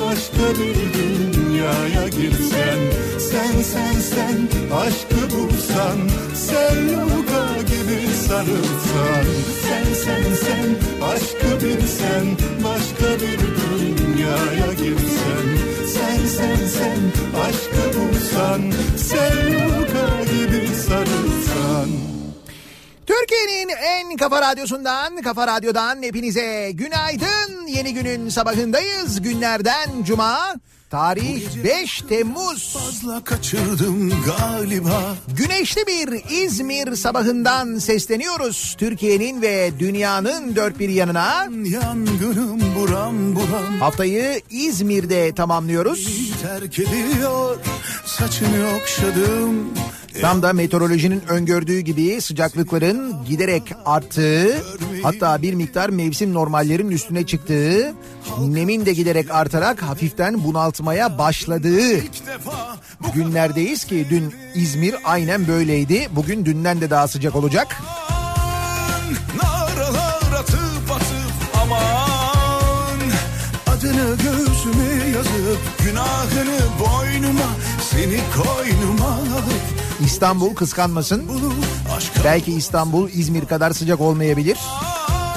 başka bir dünyaya girsen Sen sen sen aşkı bulsan Selluka gibi sarılsan Sen sen sen aşkı bilsen başka bir dünyaya girsen Sen sen sen aşkı bulsan Selluka gibi sarılsan Türkiye'nin en kafa radyosundan, kafa radyodan hepinize günaydın. Yeni günün sabahındayız. Günlerden cuma. Tarih 5 Temmuz. Fazla kaçırdım galiba Güneşli bir İzmir sabahından sesleniyoruz. Türkiye'nin ve dünyanın dört bir yanına. Yangınım buram buram Haftayı İzmir'de tamamlıyoruz. terk ediyor Saçını okşadım Tam da meteorolojinin öngördüğü gibi sıcaklıkların giderek arttığı hatta bir miktar mevsim normallerin üstüne çıktığı nemin de giderek artarak hafiften bunaltmaya başladığı günlerdeyiz ki dün İzmir aynen böyleydi. Bugün dünden de daha sıcak olacak. Naralar atıp atıp aman Adını göğsüme yazıp Günahını boynuma Seni koynuma alıp İstanbul kıskanmasın. Belki İstanbul İzmir kadar sıcak olmayabilir.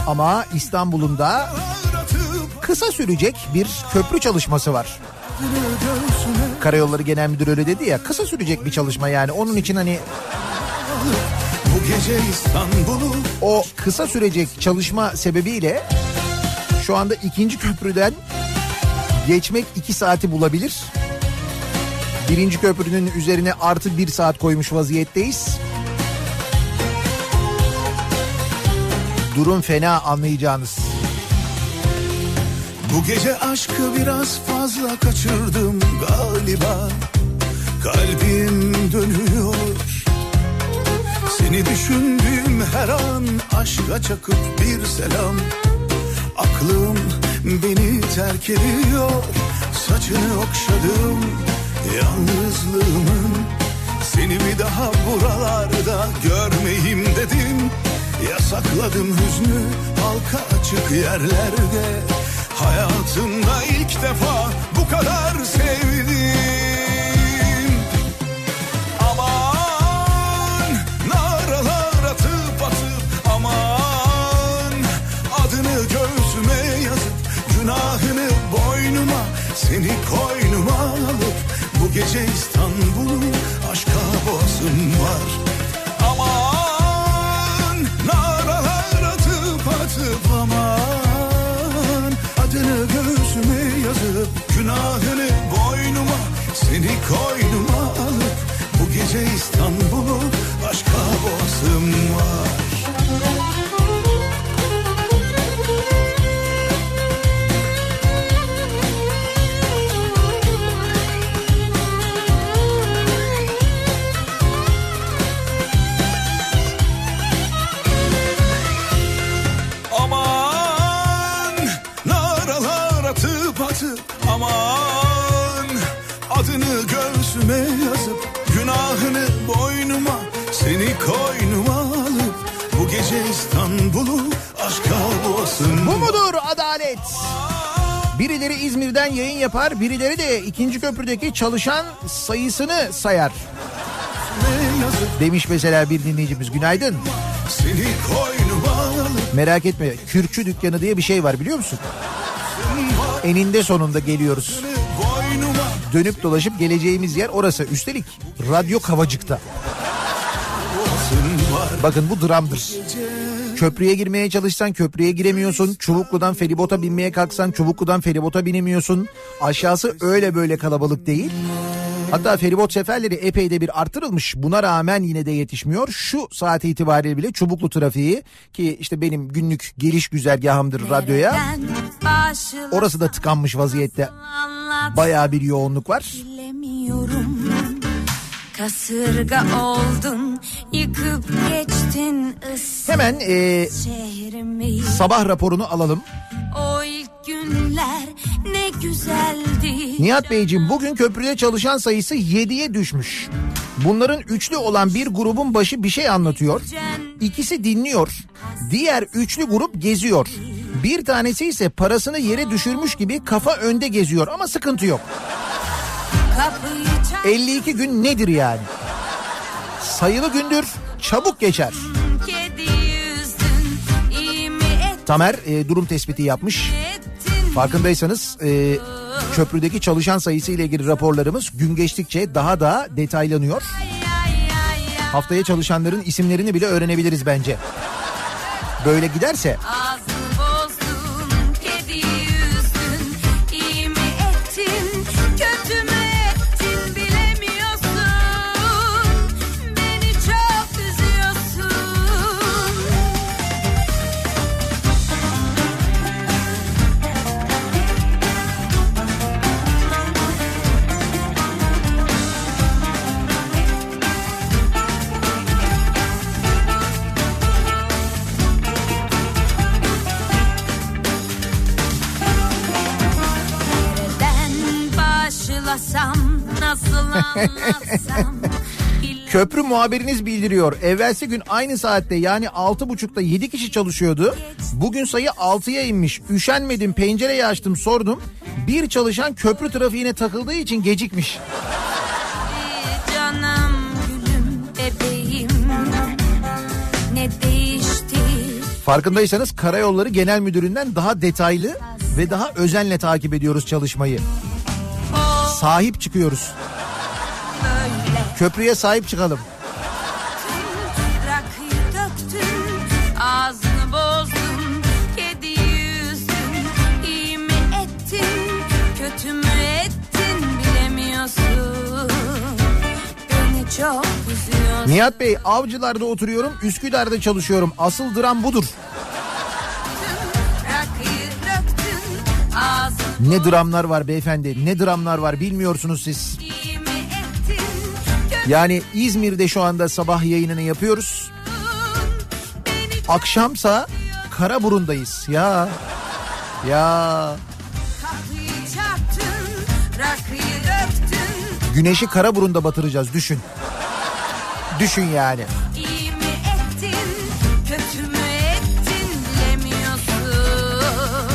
Ama İstanbul'un da kısa sürecek bir köprü çalışması var. Karayolları Genel Müdürü öyle dedi ya kısa sürecek bir çalışma yani. Onun için hani Bu gece İstanbul'u o kısa sürecek çalışma sebebiyle şu anda ikinci köprüden geçmek iki saati bulabilir. Birinci köprünün üzerine artı bir saat koymuş vaziyetteyiz. Durum fena anlayacağınız. Bu gece aşkı biraz fazla kaçırdım galiba. Kalbim dönüyor. Seni düşündüğüm her an aşka çakıp bir selam. Aklım beni terk ediyor. Saçını okşadım yalnızlığımın Seni bir daha buralarda görmeyeyim dedim. Yasakladım hüznü halka açık yerlerde. Hayatımda ilk defa bu kadar sevdim. Aman naralar atıp atıp aman Adını göğsüme yazıp günahını boynuma Seni koynuma alıp gece İstanbul'u aşka boğazım var. Aman naralar atıp atıp aman. Adını göğsüme yazıp günahını boynuma Seni koynuma alıp bu gece İstanbul'u yapar, birileri de ikinci köprüdeki çalışan sayısını sayar. Demiş mesela bir dinleyicimiz günaydın. Merak etme kürkçü dükkanı diye bir şey var biliyor musun? Eninde sonunda geliyoruz. Dönüp dolaşıp geleceğimiz yer orası. Üstelik radyo Kavacık'ta. Bakın bu dramdır. Köprüye girmeye çalışsan köprüye giremiyorsun. Çubuklu'dan feribota binmeye kalksan Çubuklu'dan feribota binemiyorsun. Aşağısı öyle böyle kalabalık değil. Hatta feribot seferleri epey de bir artırılmış. Buna rağmen yine de yetişmiyor. Şu saat itibariyle bile Çubuklu trafiği ki işte benim günlük geliş güzergahımdır radyoya. Orası da tıkanmış vaziyette. Bayağı bir yoğunluk var. Bilemiyorum Kasırga oldun Yıkıp geçtin ıssız Hemen e, şehrimi sabah raporunu alalım. O ilk günler ne güzeldi Nihat Beyciğim bugün köprüde çalışan sayısı 7'ye düşmüş. Bunların üçlü olan bir grubun başı bir şey anlatıyor. İkisi dinliyor. Diğer üçlü grup geziyor. Bir tanesi ise parasını yere düşürmüş gibi kafa önde geziyor ama sıkıntı yok. Kapıyı 52 gün nedir yani? Sayılı gündür çabuk geçer. Tamer e, durum tespiti yapmış. Farkındaysanız e, köprüdeki çalışan sayısı ile ilgili raporlarımız gün geçtikçe daha da detaylanıyor. Ay, ay, ay, ay. Haftaya çalışanların isimlerini bile öğrenebiliriz bence. Böyle giderse Ağzını başlasam, nasıl anlatsam. köprü muhabiriniz bildiriyor. Evvelsi gün aynı saatte yani 6.30'da 7 kişi çalışıyordu. Bugün sayı 6'ya inmiş. Üşenmedim pencereyi açtım sordum. Bir çalışan köprü trafiğine takıldığı için gecikmiş. Canım gülüm bebeğim ne değişti Farkındaysanız Karayolları Genel Müdürü'nden daha detaylı ve daha özenle takip ediyoruz çalışmayı. Sahip çıkıyoruz. Köprüye sahip çıkalım. Nihat Bey avcılarda oturuyorum Üsküdar'da çalışıyorum. Asıl dram budur. Ne dramlar var beyefendi ne dramlar var bilmiyorsunuz siz. Yani İzmir'de şu anda sabah yayınını yapıyoruz. Akşamsa Karaburun'dayız ya. Ya güneşi Karaburun'da batıracağız düşün. Düşün yani.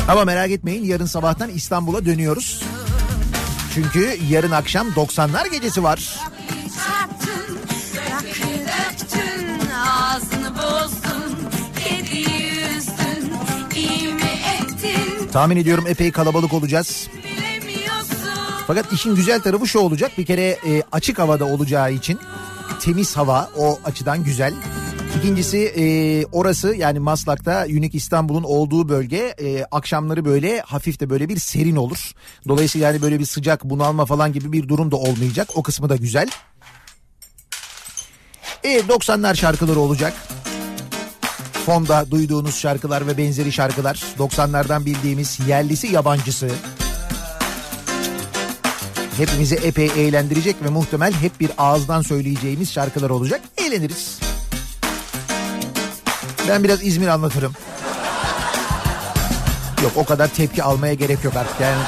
Ama merak etmeyin yarın sabahtan İstanbul'a dönüyoruz. Çünkü yarın akşam 90'lar gecesi var. Tahmin ediyorum epey kalabalık olacağız. Fakat işin güzel tarafı şu olacak. Bir kere e, açık havada olacağı için temiz hava o açıdan güzel. İkincisi e, orası yani Maslak'ta Unique İstanbul'un olduğu bölge e, akşamları böyle hafif de böyle bir serin olur. Dolayısıyla yani böyle bir sıcak bunalma falan gibi bir durum da olmayacak. O kısmı da güzel. E 90'lar şarkıları olacak. Fonda duyduğunuz şarkılar ve benzeri şarkılar 90'lardan bildiğimiz yerlisi yabancısı hepimizi epey eğlendirecek ve muhtemel hep bir ağızdan söyleyeceğimiz şarkılar olacak. Eğleniriz. Ben biraz İzmir anlatırım. Yok o kadar tepki almaya gerek yok artık yani.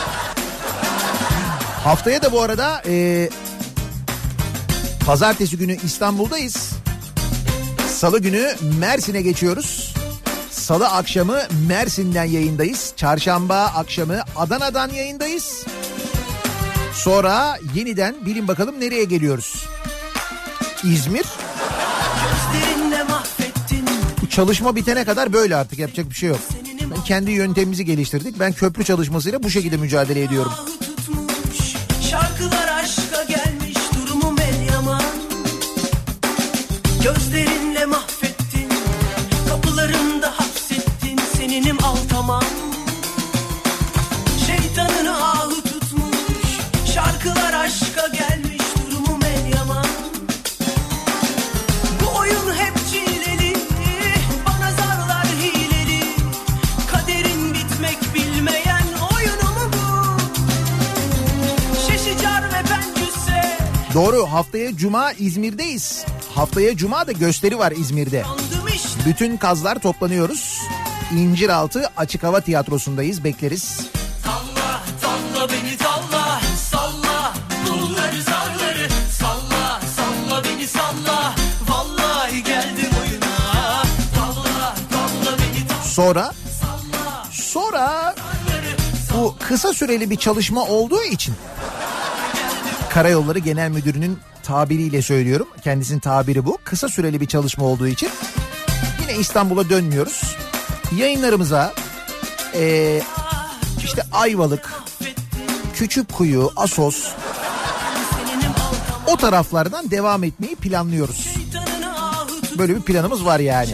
Haftaya da bu arada e, pazartesi günü İstanbul'dayız. Salı günü Mersin'e geçiyoruz. Salı akşamı Mersin'den yayındayız. Çarşamba akşamı Adana'dan yayındayız. Sonra yeniden bilin bakalım nereye geliyoruz. İzmir. Çalışma bitene kadar böyle artık yapacak bir şey yok. Ben kendi yöntemimizi geliştirdik. Ben köprü çalışmasıyla bu şekilde mücadele ediyorum. Şarkılar aşka gelmiş durumum el Gözlerinle mahvettin Kapılarımda hapsettin Seninim al tamam Şeytanını ahı tutmuş Şarkılar aşka gelmiş Doğru haftaya Cuma İzmir'deyiz. Haftaya Cuma da gösteri var İzmir'de. Bütün kazlar toplanıyoruz. İnciraltı Açık Hava Tiyatrosu'ndayız bekleriz. Beni Salla zarları Salla salla beni salla Vallahi geldim oyuna Talla talla beni talla Sonra sonra bu kısa süreli bir çalışma olduğu için Karayolları Genel Müdürü'nün tabiriyle söylüyorum. Kendisinin tabiri bu. Kısa süreli bir çalışma olduğu için yine İstanbul'a dönmüyoruz. Yayınlarımıza eee, işte Ayvalık, Küçükkuyu, Asos o taraflardan devam etmeyi planlıyoruz. Böyle bir planımız var yani.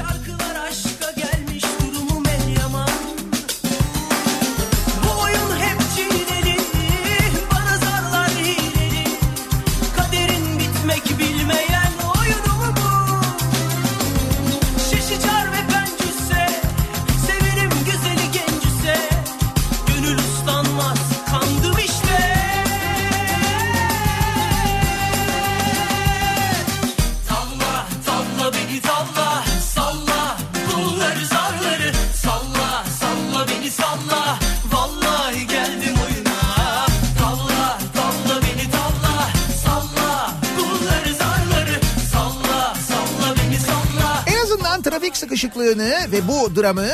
Sıkışıklığını ve bu dramı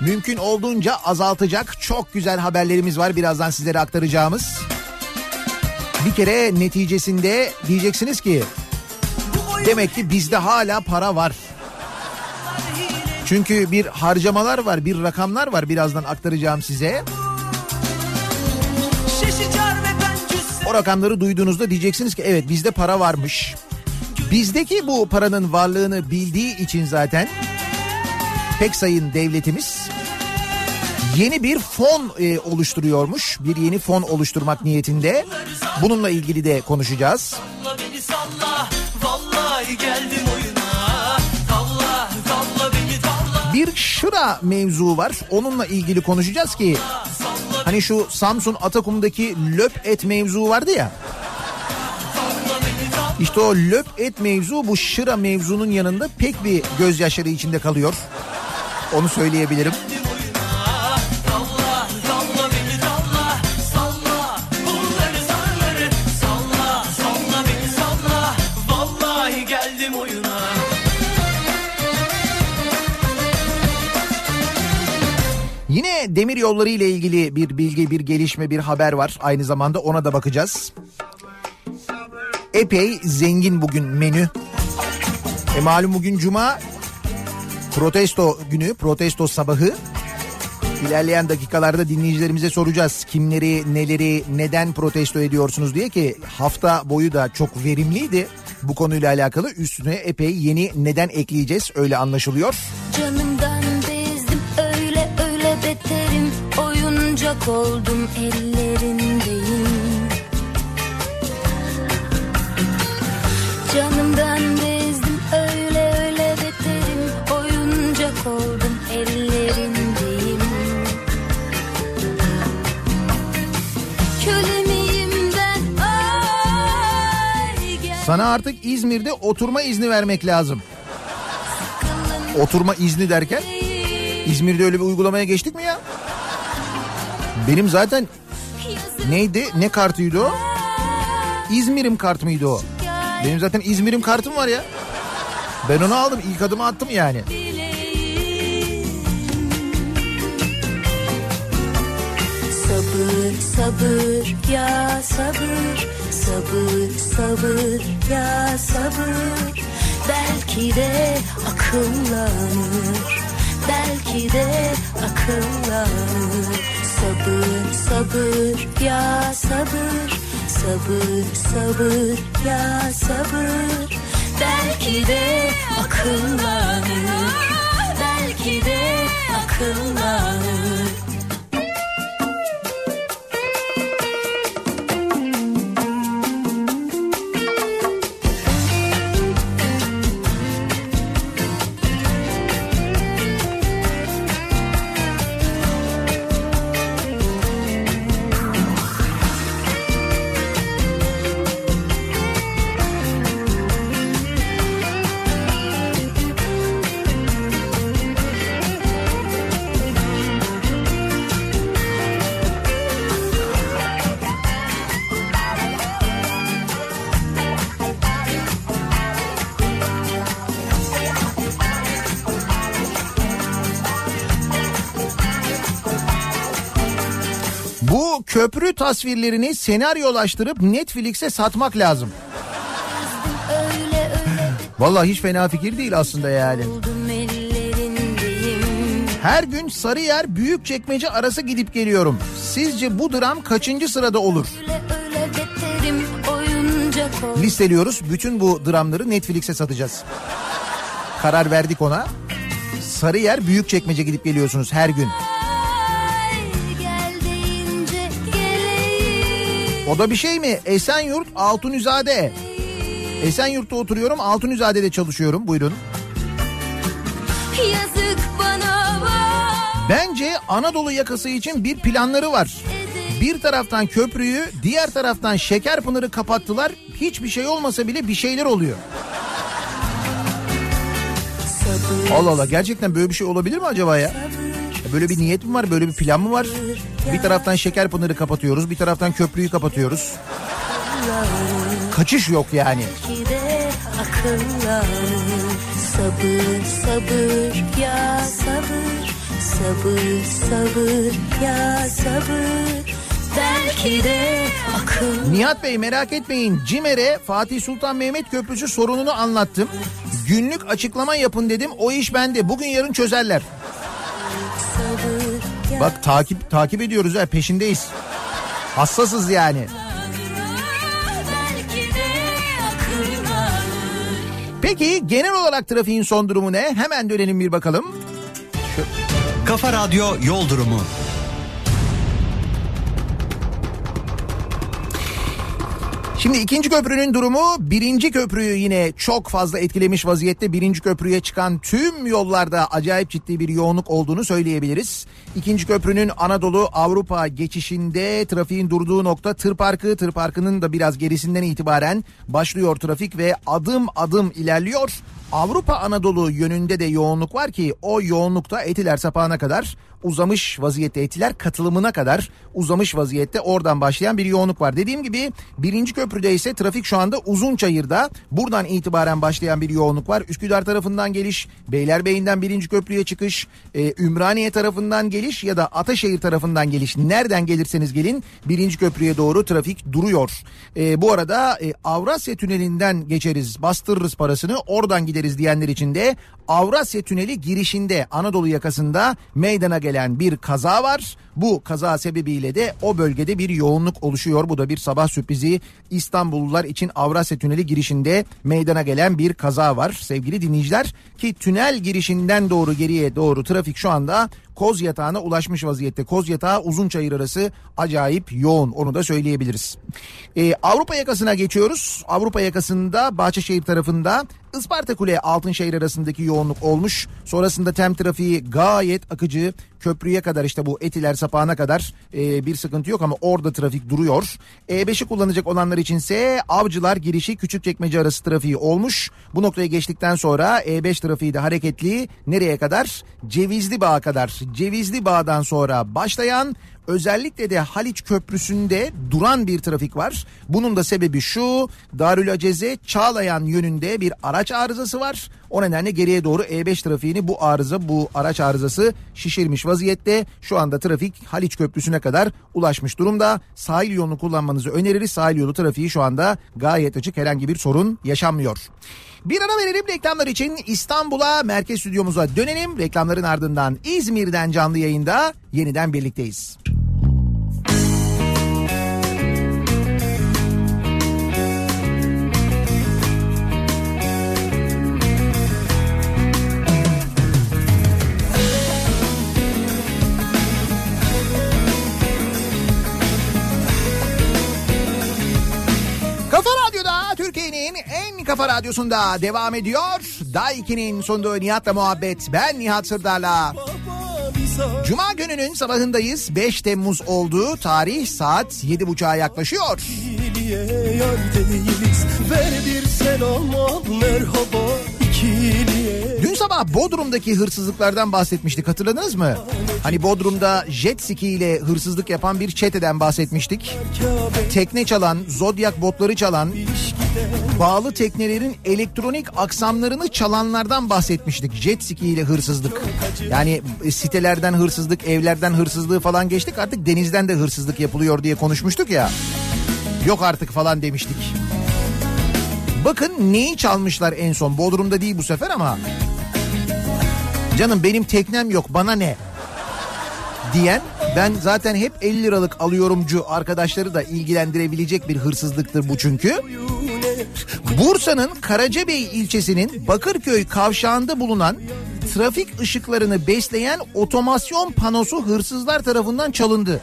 mümkün olduğunca azaltacak çok güzel haberlerimiz var birazdan sizlere aktaracağımız. Bir kere neticesinde diyeceksiniz ki demek ki bizde hala para var. Çünkü bir harcamalar var, bir rakamlar var birazdan aktaracağım size. O rakamları duyduğunuzda diyeceksiniz ki evet bizde para varmış. Bizdeki bu paranın varlığını bildiği için zaten pek sayın devletimiz yeni bir fon e, oluşturuyormuş. Bir yeni fon oluşturmak niyetinde. Bununla ilgili de konuşacağız. Bir şıra mevzu var. Onunla ilgili konuşacağız ki hani şu Samsun Atakum'daki löp et mevzu vardı ya. İşte o löp et mevzu bu şıra mevzunun yanında pek bir gözyaşları içinde kalıyor. Onu söyleyebilirim. Yine demir yolları ile ilgili bir bilgi, bir gelişme, bir haber var. Aynı zamanda ona da bakacağız. Epey zengin bugün menü. E malum bugün cuma protesto günü, protesto sabahı. İlerleyen dakikalarda dinleyicilerimize soracağız. Kimleri, neleri, neden protesto ediyorsunuz diye ki hafta boyu da çok verimliydi. Bu konuyla alakalı üstüne epey yeni neden ekleyeceğiz öyle anlaşılıyor. Canımdan bezdim öyle öyle beterim Oyuncak oldum ellerindeyim Canımdan bezdim Sana artık İzmir'de oturma izni vermek lazım. Oturma izni derken İzmir'de öyle bir uygulamaya geçtik mi ya? Benim zaten neydi? Ne kartıydı o? İzmir'im kart mıydı o? Benim zaten İzmir'im kartım var ya. Ben onu aldım. ilk adımı attım yani. Sabır sabır ya sabır Sabır sabır ya sabır. Belki de akıllanır. Belki de akıllanır. Sabır sabır ya sabır. Sabır sabır ya sabır. Belki de akıllanır. Belki de akıllanır köprü tasvirlerini senaryolaştırıp Netflix'e satmak lazım. Vallahi hiç fena fikir değil aslında yani. Her gün Sarıyer Büyükçekmece arası gidip geliyorum. Sizce bu dram kaçıncı sırada olur? Listeliyoruz. Bütün bu dramları Netflix'e satacağız. Karar verdik ona. Sarıyer Büyükçekmece gidip geliyorsunuz her gün. O da bir şey mi? Esenyurt Altunizade. Esenyurt'ta oturuyorum Altunizade'de çalışıyorum. Buyurun. Yazık bana bak Bence Anadolu yakası için bir planları var. Bir taraftan köprüyü, diğer taraftan Şekerpınar'ı kapattılar. Hiçbir şey olmasa bile bir şeyler oluyor. Sabır Allah Allah gerçekten böyle bir şey olabilir mi acaba ya? Ya Böyle bir niyet mi var? Böyle bir plan mı var? Bir taraftan Şekerpınar'ı kapatıyoruz, bir taraftan köprüyü kapatıyoruz. Kaçış yok yani. Sabır sabır ya sabır Sabır sabır ya sabır Belki de akıl Nihat Bey merak etmeyin. CİMER'e Fatih Sultan Mehmet Köprüsü sorununu anlattım. Günlük açıklama yapın dedim. O iş bende. Bugün yarın çözerler. Bak takip takip ediyoruz ha peşindeyiz. Hassasız yani. Peki genel olarak trafiğin son durumu ne? Hemen dönelim bir bakalım. Kafa Radyo Yol Durumu. Şimdi ikinci köprünün durumu birinci köprüyü yine çok fazla etkilemiş vaziyette. Birinci köprüye çıkan tüm yollarda acayip ciddi bir yoğunluk olduğunu söyleyebiliriz. İkinci köprünün Anadolu Avrupa geçişinde trafiğin durduğu nokta tır parkı. Tır parkının da biraz gerisinden itibaren başlıyor trafik ve adım adım ilerliyor. Avrupa Anadolu yönünde de yoğunluk var ki o yoğunlukta Etiler sapağına kadar uzamış vaziyette Etiler katılımına kadar uzamış vaziyette oradan başlayan bir yoğunluk var. Dediğim gibi birinci köprüde ise trafik şu anda Uzunçayır'da buradan itibaren başlayan bir yoğunluk var. Üsküdar tarafından geliş, Beylerbeyi'nden birinci köprüye çıkış, e, Ümraniye tarafından geliş ya da Ataşehir tarafından geliş nereden gelirseniz gelin birinci köprüye doğru trafik duruyor. E, bu arada e, Avrasya Tüneli'nden geçeriz bastırırız parasını oradan gideriz diyenler için de Avrasya Tüneli girişinde Anadolu yakasında meydana gelen bir kaza var. Bu kaza sebebiyle de o bölgede bir yoğunluk oluşuyor. Bu da bir sabah sürprizi. İstanbullular için Avrasya Tüneli girişinde meydana gelen bir kaza var sevgili dinleyiciler. Ki tünel girişinden doğru geriye doğru trafik şu anda Koz Yatağı'na ulaşmış vaziyette. Koz Yatağı Uzunçayır arası acayip yoğun onu da söyleyebiliriz. Ee, Avrupa yakasına geçiyoruz. Avrupa yakasında Bahçeşehir tarafında Isparta Kule Altınşehir arasındaki yoğunluk olmuş. Sonrasında tem trafiği gayet akıcı. Köprüye kadar işte bu Etiler sapağına kadar e, bir sıkıntı yok ama orada trafik duruyor. E5'i kullanacak olanlar içinse Avcılar girişi Küçükçekmece arası trafiği olmuş. Bu noktaya geçtikten sonra E5 trafiği de hareketli. Nereye kadar? Cevizli Bağ'a kadar. Cevizli Bağ'dan sonra başlayan Özellikle de Haliç Köprüsü'nde duran bir trafik var. Bunun da sebebi şu Darül Aceze Çağlayan yönünde bir araç arızası var. O nedenle geriye doğru E5 trafiğini bu arıza bu araç arızası şişirmiş vaziyette. Şu anda trafik Haliç Köprüsü'ne kadar ulaşmış durumda. Sahil yolunu kullanmanızı öneririz. Sahil yolu trafiği şu anda gayet açık herhangi bir sorun yaşanmıyor. Bir ara verelim reklamlar için İstanbul'a merkez stüdyomuza dönelim. Reklamların ardından İzmir'den canlı yayında yeniden birlikteyiz. Kafa Radyo'da Türkiye'nin en kafa radyosunda devam ediyor. Daiki'nin sunduğu Nihat'la muhabbet. Ben Nihat Sırdar'la. Cuma gününün sabahındayız. 5 Temmuz oldu. Tarih saat 7.30'a yaklaşıyor. Ver bir selam merhaba ikiliye Dün sabah Bodrum'daki hırsızlıklardan bahsetmiştik hatırladınız mı? Hani Bodrum'da jet ski ile hırsızlık yapan bir çeteden bahsetmiştik. Tekne çalan, zodyak botları çalan, bağlı teknelerin elektronik aksamlarını çalanlardan bahsetmiştik. Jet ski ile hırsızlık. Yani e, sitelerden hırsızlık, evlerden hırsızlığı falan geçtik. Artık denizden de hırsızlık yapılıyor diye konuşmuştuk ya. Yok artık falan demiştik. Bakın neyi çalmışlar en son. Bodrum'da değil bu sefer ama. Canım benim teknem yok bana ne? diyen ben zaten hep 50 liralık alıyorumcu arkadaşları da ilgilendirebilecek bir hırsızlıktır bu çünkü. Bursa'nın Karacabey ilçesinin Bakırköy kavşağında bulunan trafik ışıklarını besleyen otomasyon panosu hırsızlar tarafından çalındı.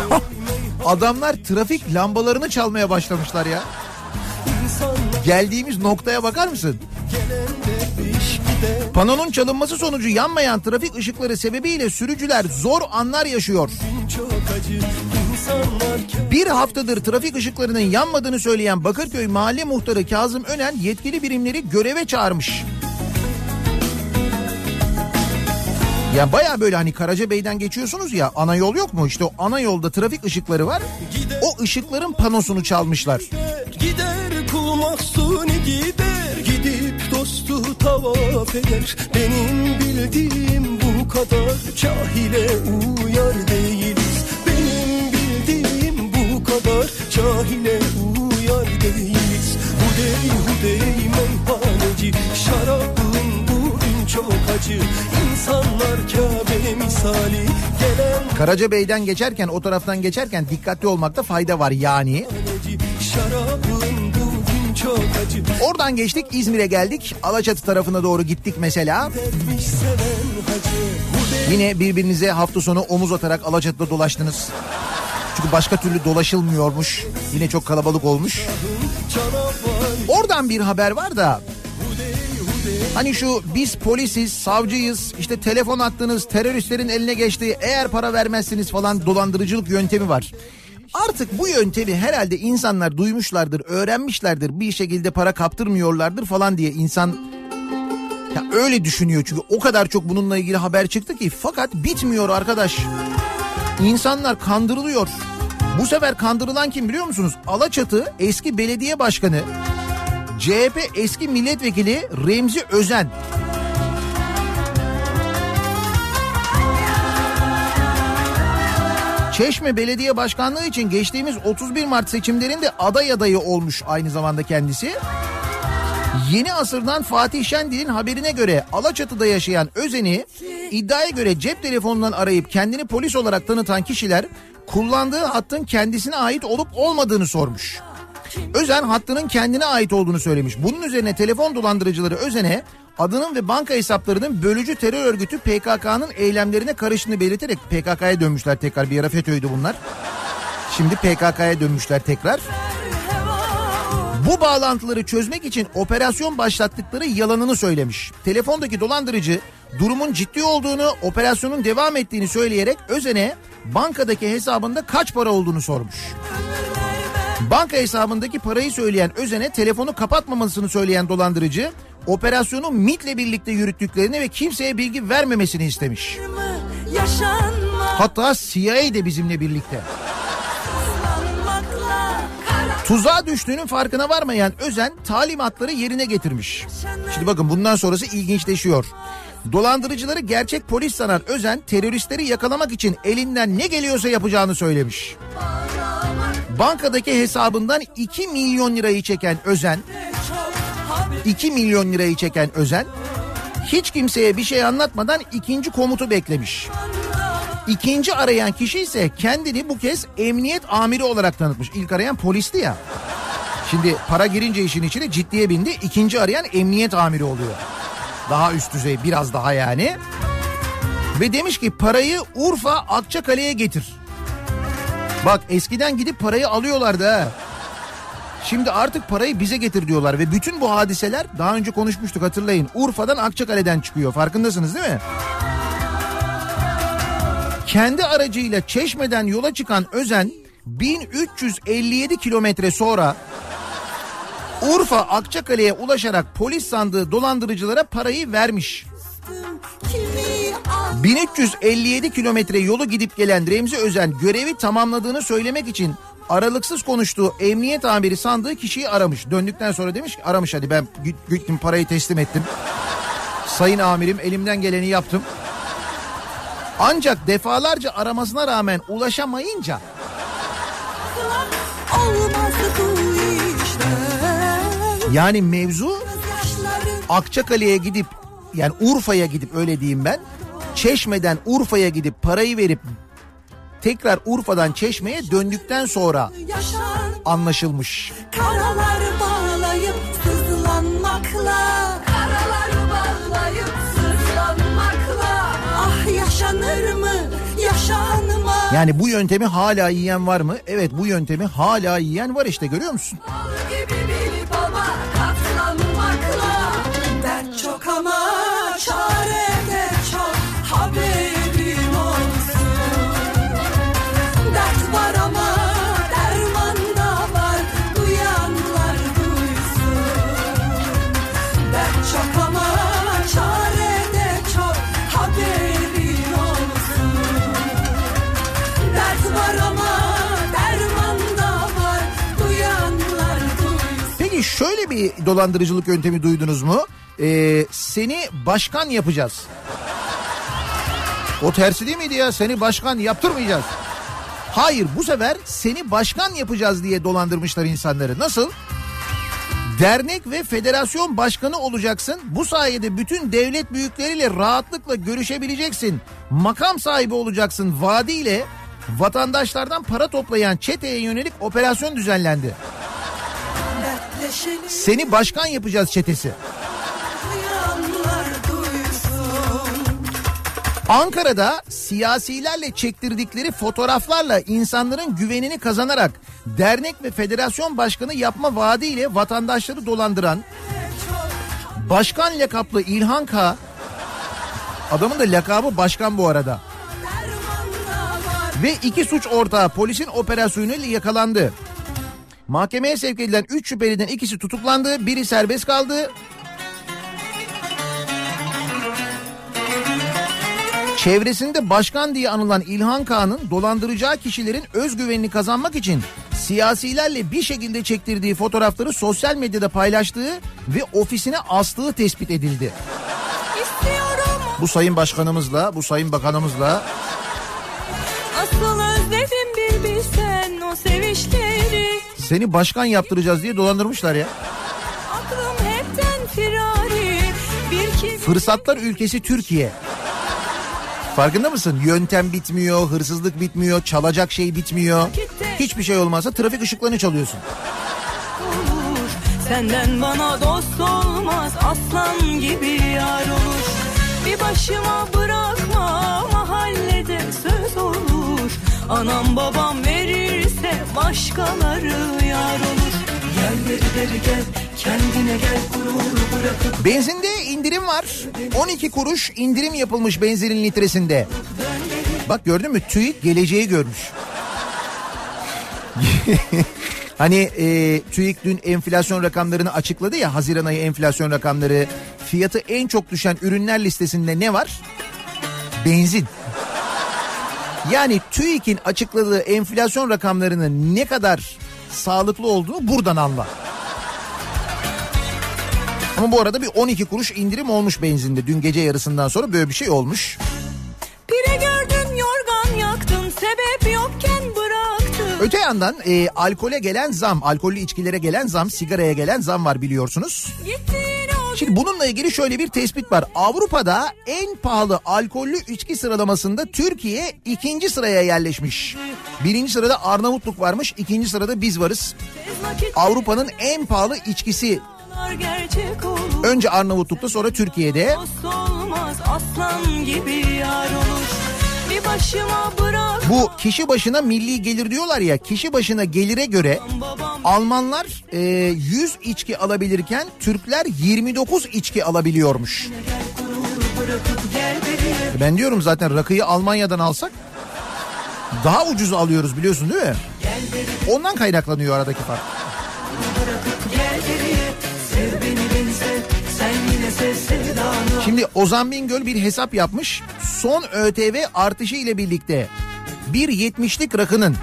Adamlar trafik lambalarını çalmaya başlamışlar ya. Geldiğimiz noktaya bakar mısın? Panonun çalınması sonucu yanmayan trafik ışıkları sebebiyle sürücüler zor anlar yaşıyor. Bir haftadır trafik ışıklarının yanmadığını söyleyen Bakırköy Mahalle Muhtarı Kazım Önen yetkili birimleri göreve çağırmış. Ya baya böyle hani Karacabey'den geçiyorsunuz ya ana yol yok mu? İşte o ana yolda trafik ışıkları var. O ışıkların panosunu çalmışlar. Gider gider Gidip dostu tavaf eder Benim bildiğim bu kadar Cahile uyar değiliz Benim bildiğim bu kadar Cahile uyar değiliz Hudey hudey meyhaneci Şarabın bugün çok acı. İnsanlar Kabe misali Gelen Karacabey'den geçerken o taraftan geçerken dikkatli olmakta fayda var. Yani. Oradan geçtik İzmir'e geldik. Alaçatı tarafına doğru gittik mesela. Yine birbirinize hafta sonu omuz atarak Alaçatı'da dolaştınız. Çünkü başka türlü dolaşılmıyormuş. Yine çok kalabalık olmuş. Oradan bir haber var da Hani şu biz polisiz, savcıyız, işte telefon attınız, teröristlerin eline geçti, eğer para vermezsiniz falan dolandırıcılık yöntemi var. Artık bu yöntemi herhalde insanlar duymuşlardır, öğrenmişlerdir, bir şekilde para kaptırmıyorlardır falan diye insan ya öyle düşünüyor çünkü o kadar çok bununla ilgili haber çıktı ki fakat bitmiyor arkadaş. İnsanlar kandırılıyor. Bu sefer kandırılan kim biliyor musunuz? Alaçatı eski belediye başkanı CHP eski milletvekili Remzi Özen. Çeşme Belediye Başkanlığı için geçtiğimiz 31 Mart seçimlerinde aday adayı olmuş aynı zamanda kendisi. Yeni asırdan Fatih Şendil'in haberine göre Alaçatı'da yaşayan Özen'i iddiaya göre cep telefonundan arayıp kendini polis olarak tanıtan kişiler kullandığı hattın kendisine ait olup olmadığını sormuş. Özen hattının kendine ait olduğunu söylemiş. Bunun üzerine telefon dolandırıcıları Özen'e adının ve banka hesaplarının bölücü terör örgütü PKK'nın eylemlerine karıştığını belirterek PKK'ya dönmüşler tekrar. Bir ara FETÖ'ydü bunlar. Şimdi PKK'ya dönmüşler tekrar. Bu bağlantıları çözmek için operasyon başlattıkları yalanını söylemiş. Telefondaki dolandırıcı durumun ciddi olduğunu, operasyonun devam ettiğini söyleyerek Özen'e bankadaki hesabında kaç para olduğunu sormuş. Banka hesabındaki parayı söyleyen Özen'e telefonu kapatmamasını söyleyen dolandırıcı operasyonu MIT'le birlikte yürüttüklerini ve kimseye bilgi vermemesini istemiş. Hatta CIA de bizimle birlikte. Tuzağa düştüğünün farkına varmayan Özen talimatları yerine getirmiş. Şimdi bakın bundan sonrası ilginçleşiyor. Dolandırıcıları gerçek polis sanan Özen teröristleri yakalamak için elinden ne geliyorsa yapacağını söylemiş. Bankadaki hesabından 2 milyon lirayı çeken Özen 2 milyon lirayı çeken Özen hiç kimseye bir şey anlatmadan ikinci komutu beklemiş. İkinci arayan kişi ise kendini bu kez emniyet amiri olarak tanıtmış. İlk arayan polisti ya. Şimdi para girince işin içine ciddiye bindi. İkinci arayan emniyet amiri oluyor. Daha üst düzey biraz daha yani. Ve demiş ki parayı Urfa Akçakale'ye getir. Bak eskiden gidip parayı alıyorlardı ha. Şimdi artık parayı bize getir diyorlar ve bütün bu hadiseler daha önce konuşmuştuk hatırlayın. Urfa'dan Akçakale'den çıkıyor farkındasınız değil mi? Kendi aracıyla Çeşme'den yola çıkan Özen 1357 kilometre sonra Urfa Akçakale'ye ulaşarak polis sandığı dolandırıcılara parayı vermiş. kimi al 1357 kilometre yolu gidip gelen Remzi Özen görevi tamamladığını söylemek için aralıksız konuştuğu emniyet amiri sandığı kişiyi aramış. Döndükten sonra demiş ki aramış hadi ben git- gittim parayı teslim ettim. Sayın amirim elimden geleni yaptım. Ancak defalarca aramasına rağmen ulaşamayınca yani mevzu Akçakale'ye gidip yani Urfa'ya gidip öyle diyeyim ben. Çeşme'den Urfa'ya gidip parayı verip tekrar Urfa'dan Çeşme'ye döndükten sonra anlaşılmış. Karalar bağlayıp sızlanmakla Karalar bağlayıp sızlanmakla Ah yaşanır mı yaşanmaz Yani bu yöntemi hala yiyen var mı? Evet bu yöntemi hala yiyen var işte görüyor musun? gibi bilip bir dolandırıcılık yöntemi duydunuz mu? Ee, seni başkan yapacağız. O tersi değil miydi ya? Seni başkan yaptırmayacağız. Hayır bu sefer seni başkan yapacağız diye dolandırmışlar insanları. Nasıl? Dernek ve federasyon başkanı olacaksın. Bu sayede bütün devlet büyükleriyle rahatlıkla görüşebileceksin. Makam sahibi olacaksın vaadiyle vatandaşlardan para toplayan çeteye yönelik operasyon düzenlendi. Seni başkan yapacağız çetesi. Ankara'da siyasilerle çektirdikleri fotoğraflarla insanların güvenini kazanarak dernek ve federasyon başkanı yapma vaadiyle vatandaşları dolandıran başkan lakaplı İlhan K. Adamın da lakabı başkan bu arada. Ve iki suç ortağı polisin operasyonuyla yakalandı. Mahkemeye sevk edilen 3 şüpheliden ikisi tutuklandı, biri serbest kaldı. Çevresinde başkan diye anılan İlhan Kağan'ın dolandıracağı kişilerin özgüvenini kazanmak için siyasilerle bir şekilde çektirdiği fotoğrafları sosyal medyada paylaştığı ve ofisine astığı tespit edildi. İstiyorum Bu sayın başkanımızla, bu sayın bakanımızla seni başkan yaptıracağız diye dolandırmışlar ya. Hepten Fırsatlar ülkesi Türkiye. Farkında mısın? Yöntem bitmiyor, hırsızlık bitmiyor, çalacak şey bitmiyor. Hiçbir şey olmazsa trafik ışıklarını çalıyorsun. olur Senden bana dost olmaz Aslan gibi yar olur Bir başıma bırakma Mahallede söz olur Anam babam verirse Başkaları yar olur Gel beri beri gel Kendine gel gururu bırakıp Benzinde indirim var. 12 kuruş indirim yapılmış benzinin litresinde. Bak gördün mü? TÜİK geleceği görmüş. hani e, TÜİK dün enflasyon rakamlarını açıkladı ya Haziran ayı enflasyon rakamları. Fiyatı en çok düşen ürünler listesinde ne var? Benzin. Yani TÜİK'in açıkladığı enflasyon rakamlarının ne kadar sağlıklı olduğunu buradan anla. Ama bu arada bir 12 kuruş indirim olmuş benzinde. Dün gece yarısından sonra böyle bir şey olmuş. Pire gördün yorgan yaktın Sebep yokken bıraktın Öte yandan e, alkole gelen zam, alkollü içkilere gelen zam, sigaraya gelen zam var biliyorsunuz. Gittiğin o Şimdi bununla ilgili şöyle bir tespit var. Avrupa'da en pahalı alkollü içki sıralamasında Türkiye ikinci sıraya yerleşmiş. Birinci sırada Arnavutluk varmış, ikinci sırada biz varız. Avrupa'nın en pahalı içkisi önce Arnavutluk'ta sonra Türkiye'de. Aslan gibi yar olur Bu kişi başına milli gelir diyorlar ya kişi başına gelire göre Almanlar e, 100 içki alabilirken Türkler 29 içki alabiliyormuş. beri Ben diyorum zaten rakıyı Almanya'dan alsak daha ucuz alıyoruz biliyorsun değil mi? Ondan kaynaklanıyor aradaki fark. Şimdi Ozan Bingöl bir hesap yapmış. Son ÖTV artışı ile birlikte bir 70'lik rakının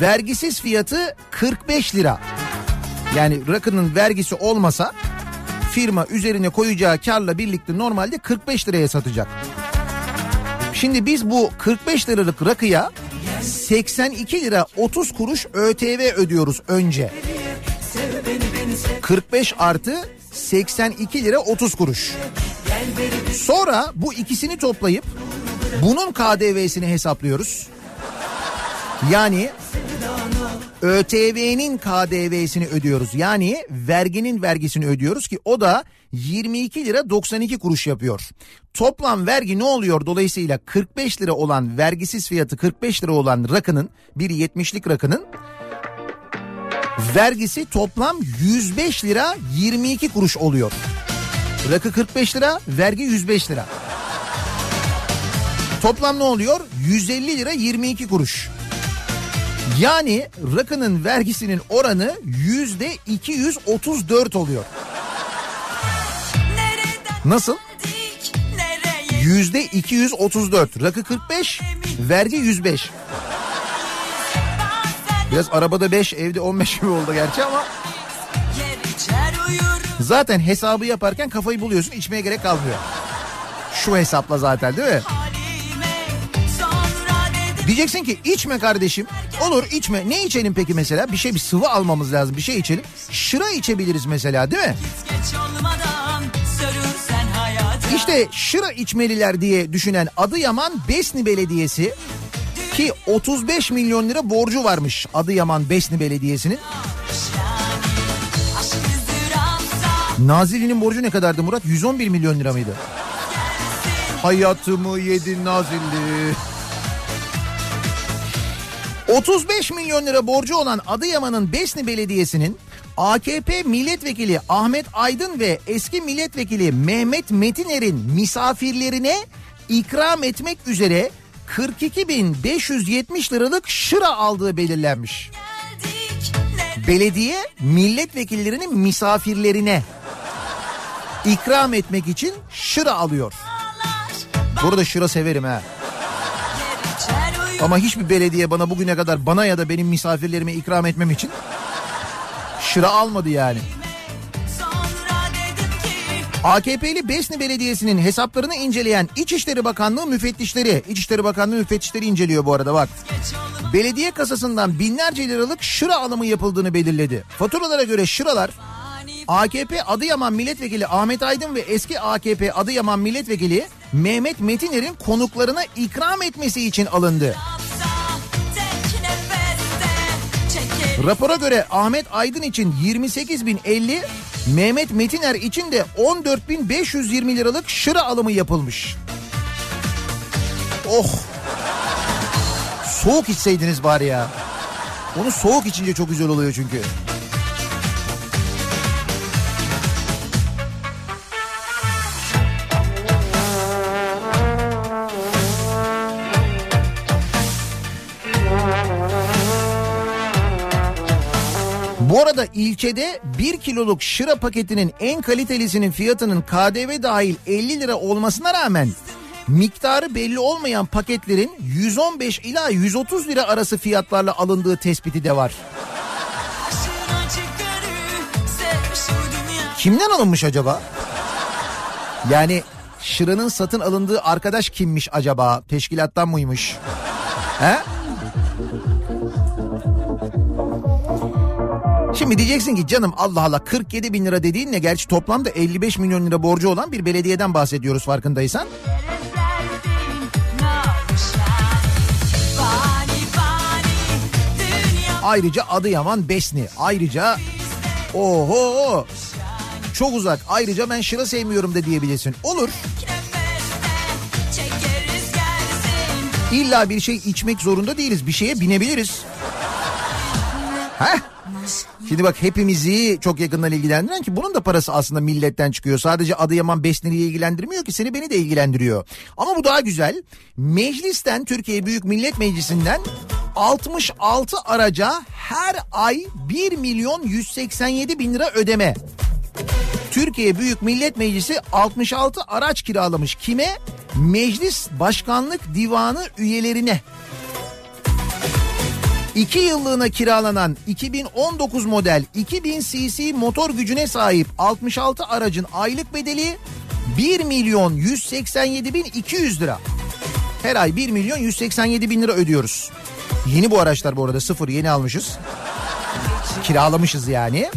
vergisiz fiyatı 45 lira. Yani rakının vergisi olmasa firma üzerine koyacağı karla birlikte normalde 45 liraya satacak. Şimdi biz bu 45 liralık rakıya 82 lira 30 kuruş ÖTV ödüyoruz önce. 45 artı 82 lira 30 kuruş. Sonra bu ikisini toplayıp bunun KDV'sini hesaplıyoruz. Yani ÖTV'nin KDV'sini ödüyoruz. Yani verginin vergisini ödüyoruz ki o da 22 lira 92 kuruş yapıyor. Toplam vergi ne oluyor? Dolayısıyla 45 lira olan vergisiz fiyatı 45 lira olan rakının bir 70'lik rakının vergisi toplam 105 lira 22 kuruş oluyor. Rakı 45 lira, vergi 105 lira. Toplam ne oluyor? 150 lira 22 kuruş. Yani rakının vergisinin oranı yüzde 234 oluyor. Nasıl? Yüzde 234. Rakı 45, vergi 105. Biraz arabada 5, evde 15 gibi oldu gerçi ama zaten hesabı yaparken kafayı buluyorsun, içmeye gerek kalmıyor. Şu hesapla zaten değil mi? Diyeceksin ki içme kardeşim. Olur içme. Ne içelim peki mesela? Bir şey bir sıvı almamız lazım. Bir şey içelim. Şıra içebiliriz mesela değil mi? İşte şıra içmeliler diye düşünen Adıyaman Besni Belediyesi ki 35 milyon lira borcu varmış Adıyaman Besni Belediyesi'nin. Nazilli'nin borcu ne kadardı Murat? 111 milyon lira mıydı? Hayatımı yedin Nazilli. 35 milyon lira borcu olan Adıyaman'ın Besni Belediyesi'nin AKP milletvekili Ahmet Aydın ve eski milletvekili Mehmet Metiner'in misafirlerine ikram etmek üzere 42.570 liralık şıra aldığı belirlenmiş. Belediye milletvekillerinin misafirlerine ikram etmek için şıra alıyor. Burada şıra severim ha. Ama hiçbir belediye bana bugüne kadar bana ya da benim misafirlerime ikram etmem için şıra almadı yani. AKP'li Besni Belediyesi'nin hesaplarını inceleyen İçişleri Bakanlığı müfettişleri, İçişleri Bakanlığı müfettişleri inceliyor bu arada bak. Belediye kasasından binlerce liralık şıra alımı yapıldığını belirledi. Faturalara göre şıralar AKP Adıyaman Milletvekili Ahmet Aydın ve eski AKP Adıyaman Milletvekili Mehmet Metiner'in konuklarına ikram etmesi için alındı. Rapora göre Ahmet Aydın için 28.050, Mehmet Metiner için de 14.520 liralık şıra alımı yapılmış. Oh! Soğuk içseydiniz bari ya. Onu soğuk içince çok güzel oluyor çünkü. Arada ilçede 1 kiloluk şıra paketinin en kalitelisinin fiyatının KDV dahil 50 lira olmasına rağmen miktarı belli olmayan paketlerin 115 ila 130 lira arası fiyatlarla alındığı tespiti de var. Kimden alınmış acaba? Yani şıranın satın alındığı arkadaş kimmiş acaba? Teşkilattan mıymış? He? Şimdi diyeceksin ki canım Allah Allah 47 bin lira dediğin ne? Gerçi toplamda 55 milyon lira borcu olan bir belediyeden bahsediyoruz farkındaysan. Ayrıca Adıyaman Besni. Ayrıca oho çok uzak. Ayrıca ben şıra sevmiyorum da diyebilirsin. Olur. İlla bir şey içmek zorunda değiliz. Bir şeye binebiliriz. Heh. Şimdi bak hepimizi çok yakından ilgilendiren ki bunun da parası aslında milletten çıkıyor. Sadece Adıyaman Besneri'yi ilgilendirmiyor ki seni beni de ilgilendiriyor. Ama bu daha güzel. Meclisten Türkiye Büyük Millet Meclisi'nden 66 araca her ay 1 milyon 187 bin lira ödeme. Türkiye Büyük Millet Meclisi 66 araç kiralamış. Kime? Meclis Başkanlık Divanı üyelerine. 2 yıllığına kiralanan 2019 model 2000 cc motor gücüne sahip 66 aracın aylık bedeli 1 milyon 187 bin 200 lira. Her ay 1 milyon 187 bin lira ödüyoruz. Yeni bu araçlar bu arada sıfır yeni almışız. Kiralamışız yani.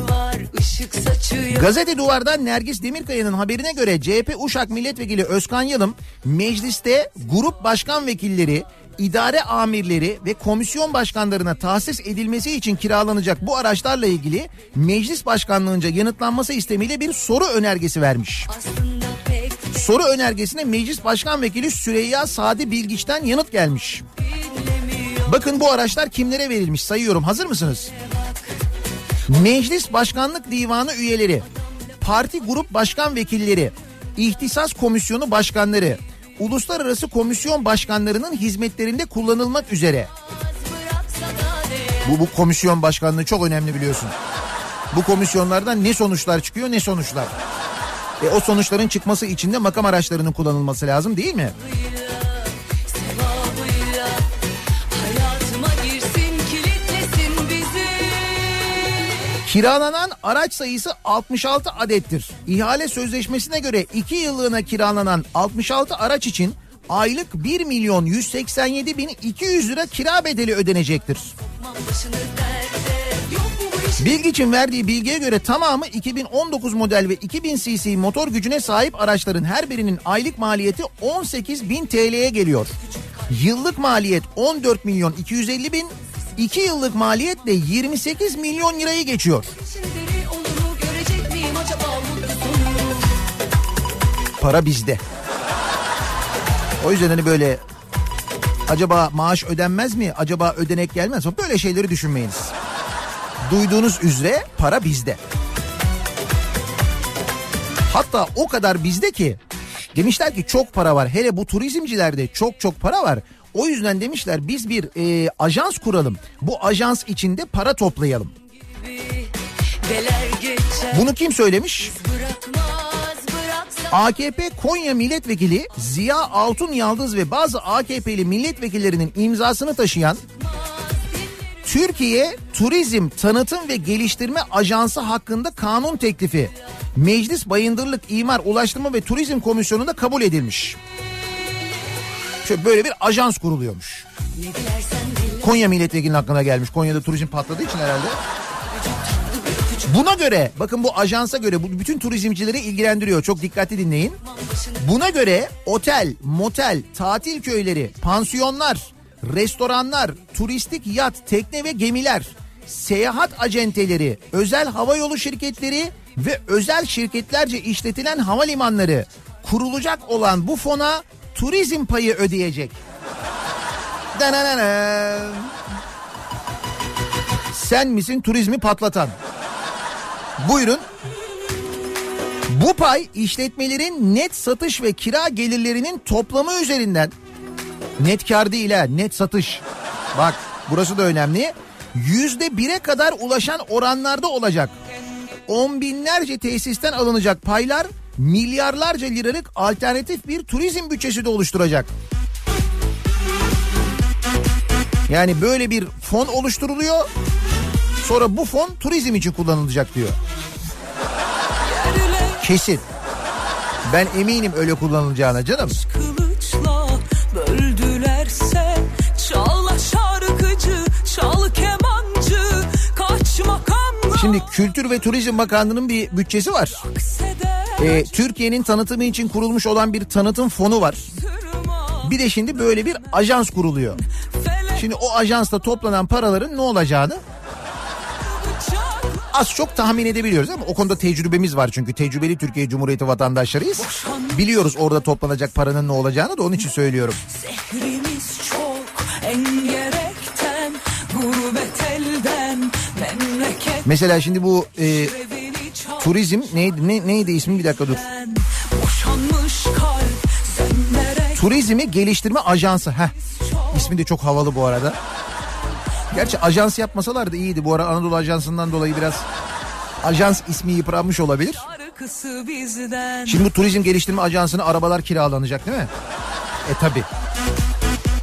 Var Gazete Duvar'dan Nergis Demirkaya'nın haberine göre CHP Uşak Milletvekili Özkan Yalım mecliste grup başkan vekilleri, idare amirleri ve komisyon başkanlarına tahsis edilmesi için kiralanacak bu araçlarla ilgili meclis başkanlığınca yanıtlanması istemiyle bir soru önergesi vermiş. Soru önergesine Meclis Başkan Vekili Süreyya Sadi Bilgiç'ten yanıt gelmiş. Bakın bu araçlar kimlere verilmiş sayıyorum hazır mısınız? Meclis Başkanlık Divanı üyeleri, parti grup başkan vekilleri, ihtisas komisyonu başkanları, uluslararası komisyon başkanlarının hizmetlerinde kullanılmak üzere. Bu, bu komisyon başkanlığı çok önemli biliyorsun. Bu komisyonlardan ne sonuçlar çıkıyor ne sonuçlar. E o sonuçların çıkması için de makam araçlarının kullanılması lazım değil mi? Kiralanan araç sayısı 66 adettir. İhale sözleşmesine göre 2 yıllığına kiralanan 66 araç için aylık 1 milyon 187 bin 200 lira kira bedeli ödenecektir. İş Bilgiç'in verdiği bilgiye göre tamamı 2019 model ve 2000 cc motor gücüne sahip araçların her birinin aylık maliyeti 18 bin TL'ye geliyor. Yıllık maliyet 14 milyon 250 bin, 2 yıllık maliyet de 28 milyon lirayı geçiyor. Para bizde. O yüzden hani böyle acaba maaş ödenmez mi? Acaba ödenek gelmez mi? Böyle şeyleri düşünmeyiniz. Duyduğunuz üzere para bizde. Hatta o kadar bizde ki demişler ki çok para var. Hele bu turizmcilerde çok çok para var. O yüzden demişler biz bir e, ajans kuralım. Bu ajans içinde para toplayalım. Bunu kim söylemiş? AKP Konya Milletvekili Ziya Altun Yaldız ve bazı AKP'li milletvekillerinin imzasını taşıyan Türkiye Turizm Tanıtım ve Geliştirme Ajansı hakkında kanun teklifi Meclis Bayındırlık İmar Ulaştırma ve Turizm Komisyonu'nda kabul edilmiş. Şöyle böyle bir ajans kuruluyormuş. Konya milletvekilinin aklına gelmiş. Konya'da turizm patladığı için herhalde. Buna göre bakın bu ajansa göre bu bütün turizmcileri ilgilendiriyor. Çok dikkatli dinleyin. Buna göre otel, motel, tatil köyleri, pansiyonlar, restoranlar, turistik yat, tekne ve gemiler, seyahat acenteleri, özel havayolu şirketleri ve özel şirketlerce işletilen havalimanları kurulacak olan bu fona turizm payı ödeyecek. Sen misin turizmi patlatan? Buyurun. Bu pay işletmelerin net satış ve kira gelirlerinin toplamı üzerinden net kar değil ha net satış. Bak burası da önemli. Yüzde bire kadar ulaşan oranlarda olacak. On binlerce tesisten alınacak paylar milyarlarca liralık alternatif bir turizm bütçesi de oluşturacak. Yani böyle bir fon oluşturuluyor. Sonra bu fon turizm için kullanılacak diyor. Kesin. Ben eminim öyle kullanılacağına canım. kılıçla böldülerse çal şarkıcı çal kemancı kaç makamla Şimdi Kültür ve Turizm Bakanlığı'nın bir bütçesi var. akseder Ee, Türkiye'nin tanıtımı için kurulmuş olan bir tanıtım fonu var. Bir de şimdi böyle bir ajans kuruluyor. Şimdi o ajansla toplanan paraların ne olacağını az çok tahmin edebiliyoruz ama o konuda tecrübemiz var çünkü tecrübeli Türkiye Cumhuriyeti vatandaşlarıyız. Biliyoruz orada toplanacak paranın ne olacağını da onun için söylüyorum. Zehrimiz çok engerekten gurbet elden memleket Mesela şimdi bu e, turizm neydi ne, neydi ismi bir dakika dur. Turizmi Geliştirme Ajansı. Heh. İsmi de çok havalı bu arada. Gerçi ajans yapmasalar da iyiydi. Bu ara Anadolu Ajansı'ndan dolayı biraz ajans ismi yıpranmış olabilir. Şimdi bu turizm geliştirme ajansına arabalar kiralanacak değil mi? E tabi.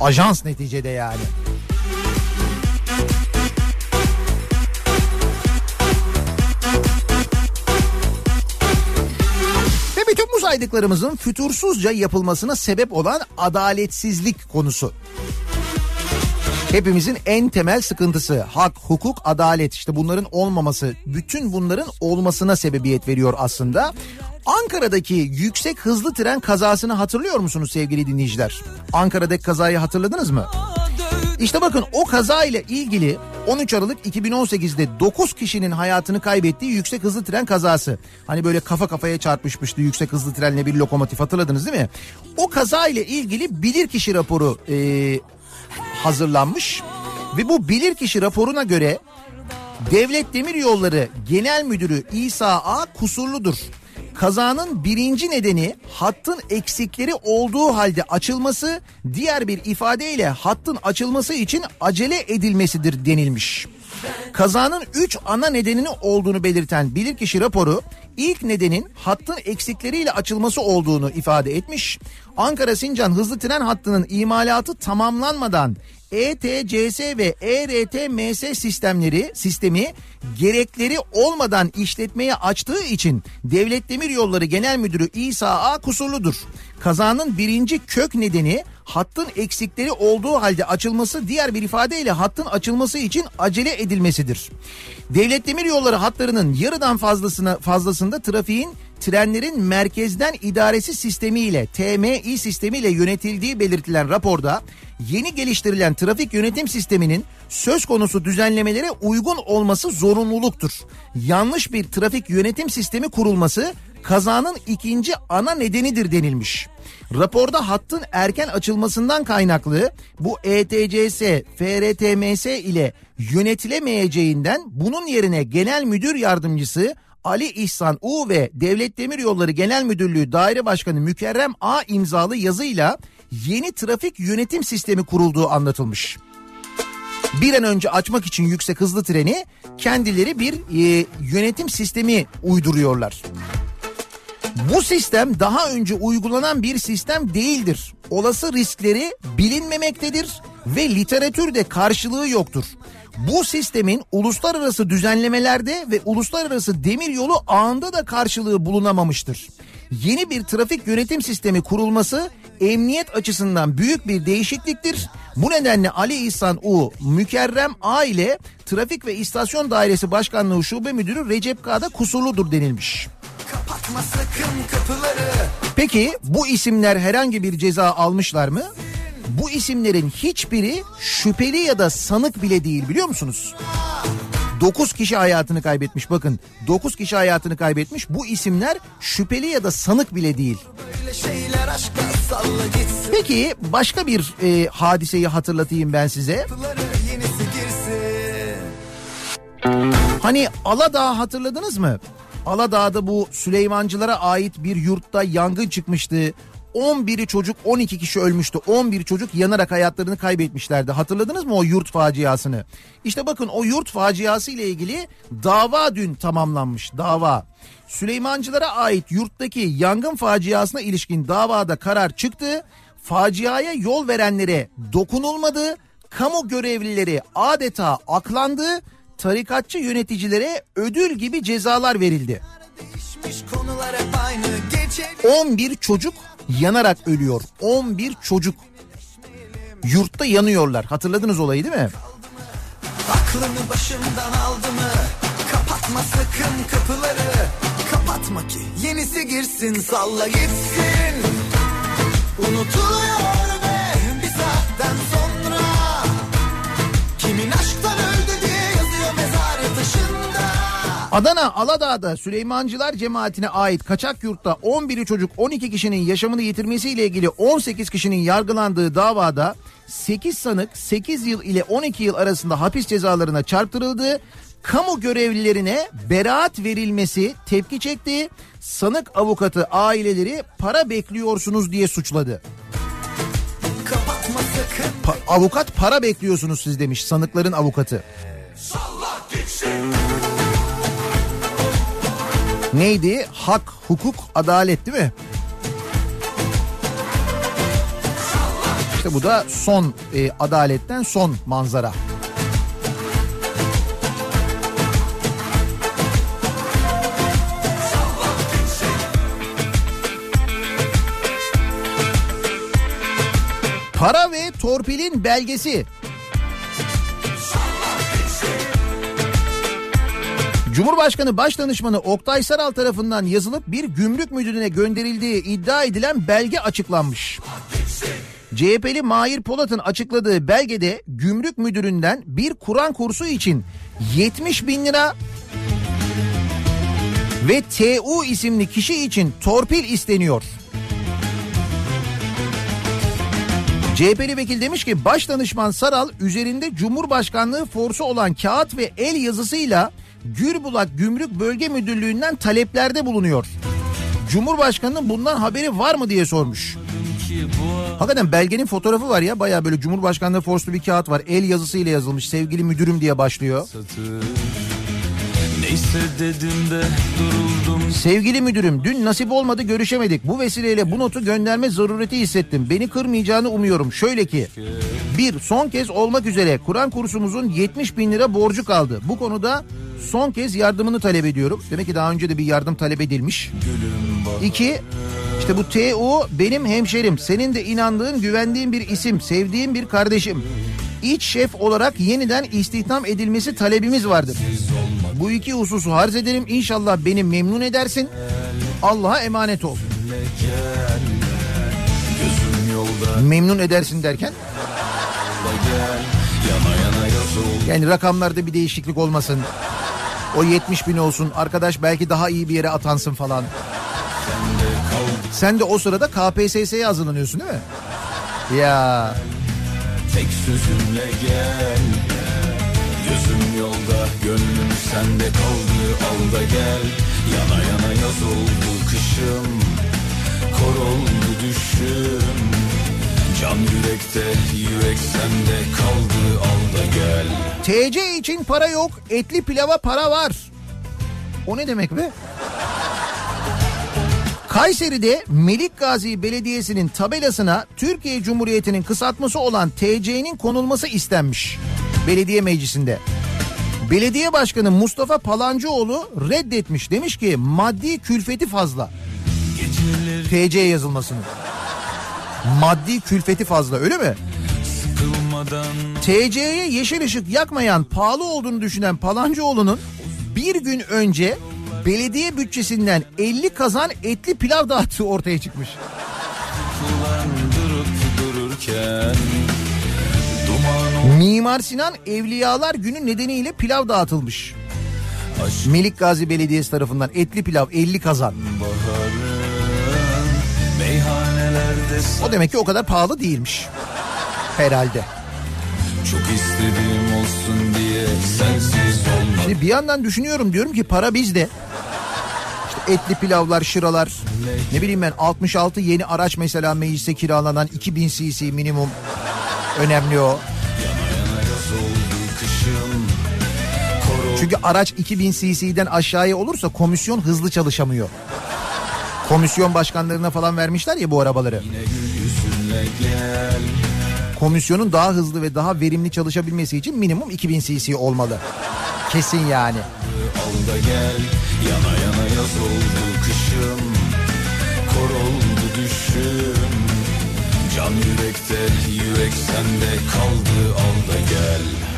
Ajans neticede yani. Saydıklarımızın fütursuzca yapılmasına sebep olan adaletsizlik konusu. Hepimizin en temel sıkıntısı hak, hukuk, adalet işte bunların olmaması, bütün bunların olmasına sebebiyet veriyor aslında. Ankara'daki yüksek hızlı tren kazasını hatırlıyor musunuz sevgili dinleyiciler? Ankara'daki kazayı hatırladınız mı? İşte bakın o kaza ile ilgili 13 Aralık 2018'de 9 kişinin hayatını kaybettiği yüksek hızlı tren kazası. Hani böyle kafa kafaya çarpışmıştı yüksek hızlı trenle bir lokomotif hatırladınız değil mi? O kaza ile ilgili bilirkişi raporu e, hazırlanmış ve bu bilirkişi raporuna göre Devlet Demiryolları Genel Müdürü İsa A kusurludur. Kazanın birinci nedeni hattın eksikleri olduğu halde açılması, diğer bir ifadeyle hattın açılması için acele edilmesidir denilmiş. Kazanın 3 ana nedenini olduğunu belirten bilirkişi raporu ilk nedenin hattın eksikleriyle açılması olduğunu ifade etmiş. Ankara Sincan hızlı tren hattının imalatı tamamlanmadan ETCS ve ERTMS sistemleri sistemi gerekleri olmadan işletmeye açtığı için Devlet Demiryolları Genel Müdürü İsa A kusurludur. Kazanın birinci kök nedeni hattın eksikleri olduğu halde açılması diğer bir ifadeyle hattın açılması için acele edilmesidir. Devlet Demiryolları hatlarının yarıdan fazlasına fazlasında trafiğin trenlerin merkezden idaresi sistemiyle TMI sistemiyle yönetildiği belirtilen raporda yeni geliştirilen trafik yönetim sisteminin söz konusu düzenlemelere uygun olması zorunluluktur. Yanlış bir trafik yönetim sistemi kurulması kazanın ikinci ana nedenidir denilmiş. Raporda hattın erken açılmasından kaynaklı bu ETCS, FRTMS ile yönetilemeyeceğinden bunun yerine Genel Müdür Yardımcısı Ali İhsan U ve Devlet Demiryolları Genel Müdürlüğü Daire Başkanı Mükerrem A imzalı yazıyla yeni trafik yönetim sistemi kurulduğu anlatılmış. Bir an önce açmak için yüksek hızlı treni kendileri bir e, yönetim sistemi uyduruyorlar. Bu sistem daha önce uygulanan bir sistem değildir. Olası riskleri bilinmemektedir ve literatürde karşılığı yoktur. Bu sistemin uluslararası düzenlemelerde ve uluslararası demiryolu ağında da karşılığı bulunamamıştır. Yeni bir trafik yönetim sistemi kurulması emniyet açısından büyük bir değişikliktir. Bu nedenle Ali İhsan U, Mükerrem A ile Trafik ve İstasyon Dairesi Başkanlığı Şube Müdürü Recep K'da kusurludur denilmiş. Peki bu isimler herhangi bir ceza almışlar mı? Bu isimlerin hiçbiri şüpheli ya da sanık bile değil biliyor musunuz? 9 kişi hayatını kaybetmiş bakın. 9 kişi hayatını kaybetmiş. Bu isimler şüpheli ya da sanık bile değil. Peki başka bir e, hadiseyi hatırlatayım ben size. Hani Aladağ hatırladınız mı? Aladağ'da bu Süleymancılara ait bir yurtta yangın çıkmıştı. 11'i çocuk 12 kişi ölmüştü. 11 çocuk yanarak hayatlarını kaybetmişlerdi. Hatırladınız mı o yurt faciasını? İşte bakın o yurt faciası ile ilgili dava dün tamamlanmış. Dava. Süleymancılara ait yurttaki yangın faciasına ilişkin davada karar çıktı. Faciaya yol verenlere dokunulmadı. Kamu görevlileri adeta aklandı. Tarikatçı yöneticilere ödül gibi cezalar verildi. Değişmiş konular hep aynı Geçelim 11 çocuk yanarak ölüyor. 11 çocuk yurtta yanıyorlar. Hatırladınız olayı değil mi? Aklını başımdan aldı mı Kapatma sakın kapıları Kapatma ki yenisi girsin Salla gitsin Unutuluyor ve bir saatten sonra Kimin aşktan Adana Aladağ'da Süleymancılar cemaatine ait kaçak yurtta 11 çocuk 12 kişinin yaşamını yitirmesiyle ilgili 18 kişinin yargılandığı davada 8 sanık 8 yıl ile 12 yıl arasında hapis cezalarına çarptırıldı. Kamu görevlilerine beraat verilmesi tepki çekti. Sanık avukatı aileleri para bekliyorsunuz diye suçladı. Pa- avukat para bekliyorsunuz siz demiş sanıkların avukatı. Neydi? Hak, hukuk, adalet değil mi? İşte bu da son e, adaletten son manzara. Para ve torpilin belgesi. Cumhurbaşkanı Başdanışmanı Oktay Saral tarafından yazılıp bir gümrük müdürüne gönderildiği iddia edilen belge açıklanmış. CHP'li Mahir Polat'ın açıkladığı belgede gümrük müdüründen bir Kur'an kursu için 70 bin lira ve TU isimli kişi için torpil isteniyor. CHP'li vekil demiş ki başdanışman Saral üzerinde Cumhurbaşkanlığı forsu olan kağıt ve el yazısıyla Gürbulak Gümrük Bölge Müdürlüğü'nden taleplerde bulunuyor. Cumhurbaşkanının bundan haberi var mı diye sormuş. Hakikaten belgenin fotoğrafı var ya baya böyle Cumhurbaşkanlığı forslu bir kağıt var. El yazısıyla yazılmış sevgili müdürüm diye başlıyor. Neyse dedim de duruldum Sevgili müdürüm dün nasip olmadı görüşemedik. Bu vesileyle bu notu gönderme zarureti hissettim. Beni kırmayacağını umuyorum. Şöyle ki bir son kez olmak üzere Kur'an kursumuzun 70 bin lira borcu kaldı. Bu konuda son kez yardımını talep ediyorum. Demek ki daha önce de bir yardım talep edilmiş. İki işte bu TU benim hemşerim. Senin de inandığın güvendiğin bir isim. Sevdiğim bir kardeşim. İç şef olarak yeniden istihdam edilmesi talebimiz vardır. Bu iki hususu harz ederim. İnşallah beni memnun edersin. Allah'a emanet ol. Memnun edersin derken Yana yana yani rakamlarda bir değişiklik olmasın. O 70 bin olsun. Arkadaş belki daha iyi bir yere atansın falan. Sen de o sırada KPSS'ye hazırlanıyorsun değil mi? Ya Tek sözümle gel Gözüm yolda Gönlüm sende kaldı Al gel Yana yana yaz oldu kışım Kor oldu düşüm Can yürekte Yürek sende kaldı Al gel TC için para yok. Etli pilava para var. O ne demek be? Kayseri'de Melik Gazi Belediyesi'nin tabelasına Türkiye Cumhuriyeti'nin kısaltması olan TC'nin konulması istenmiş. Belediye meclisinde. Belediye Başkanı Mustafa Palancıoğlu reddetmiş. Demiş ki maddi külfeti fazla. TC yazılmasını. Maddi külfeti fazla öyle mi? TC'ye yeşil ışık yakmayan pahalı olduğunu düşünen Palancıoğlu'nun bir gün önce belediye bütçesinden 50 kazan etli pilav dağıttığı ortaya çıkmış. dururken Mimar Sinan Evliyalar Günü nedeniyle pilav dağıtılmış. aşk Melik Gazi Belediyesi tarafından etli pilav 50 kazan. baharı Meyhanelerde O demek ki o kadar pahalı değilmiş. Herhalde. çok istediğim olsun diye sensiz olmak Şimdi bir yandan düşünüyorum diyorum ki para bizde. İşte etli pilavlar, şıralar. Ne bileyim ben 66 yeni araç mesela meclise kiralanan 2000 cc minimum. Önemli o. Çünkü araç 2000 cc'den aşağıya olursa komisyon hızlı çalışamıyor. Komisyon başkanlarına falan vermişler ya bu arabaları. Komisyonun daha hızlı ve daha verimli çalışabilmesi için minimum 2000 cc olmalı. Kesin yani. Al da gel yana yana yaz oldu kışım Kor oldu düşüm Can yürekte yürek sende kaldı al da gel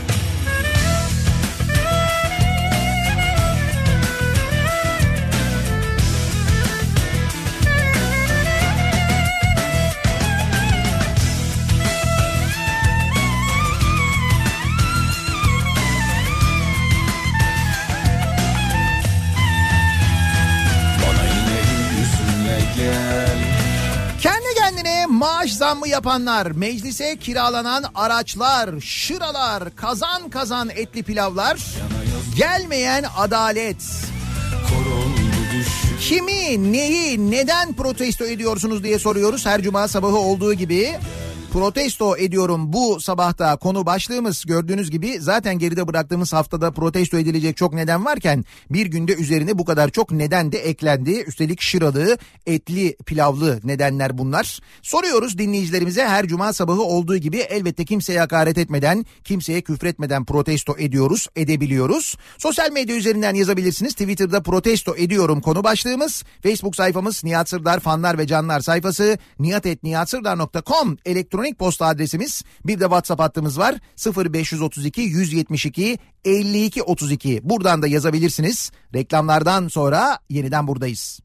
zammı yapanlar, meclise kiralanan araçlar, şıralar, kazan kazan etli pilavlar, gelmeyen adalet. Kimi, neyi, neden protesto ediyorsunuz diye soruyoruz her cuma sabahı olduğu gibi. Protesto ediyorum bu sabahta konu başlığımız gördüğünüz gibi zaten geride bıraktığımız haftada protesto edilecek çok neden varken bir günde üzerine bu kadar çok neden de eklendi. Üstelik şıralı, etli, pilavlı nedenler bunlar. Soruyoruz dinleyicilerimize her cuma sabahı olduğu gibi elbette kimseye hakaret etmeden, kimseye küfretmeden protesto ediyoruz, edebiliyoruz. Sosyal medya üzerinden yazabilirsiniz. Twitter'da protesto ediyorum konu başlığımız. Facebook sayfamız Nihat Sırdar fanlar ve canlar sayfası nihatetnihatsırdar.com elektronik posta adresimiz. Bir de WhatsApp hattımız var 0532 172 52 32. Buradan da yazabilirsiniz. Reklamlardan sonra yeniden buradayız.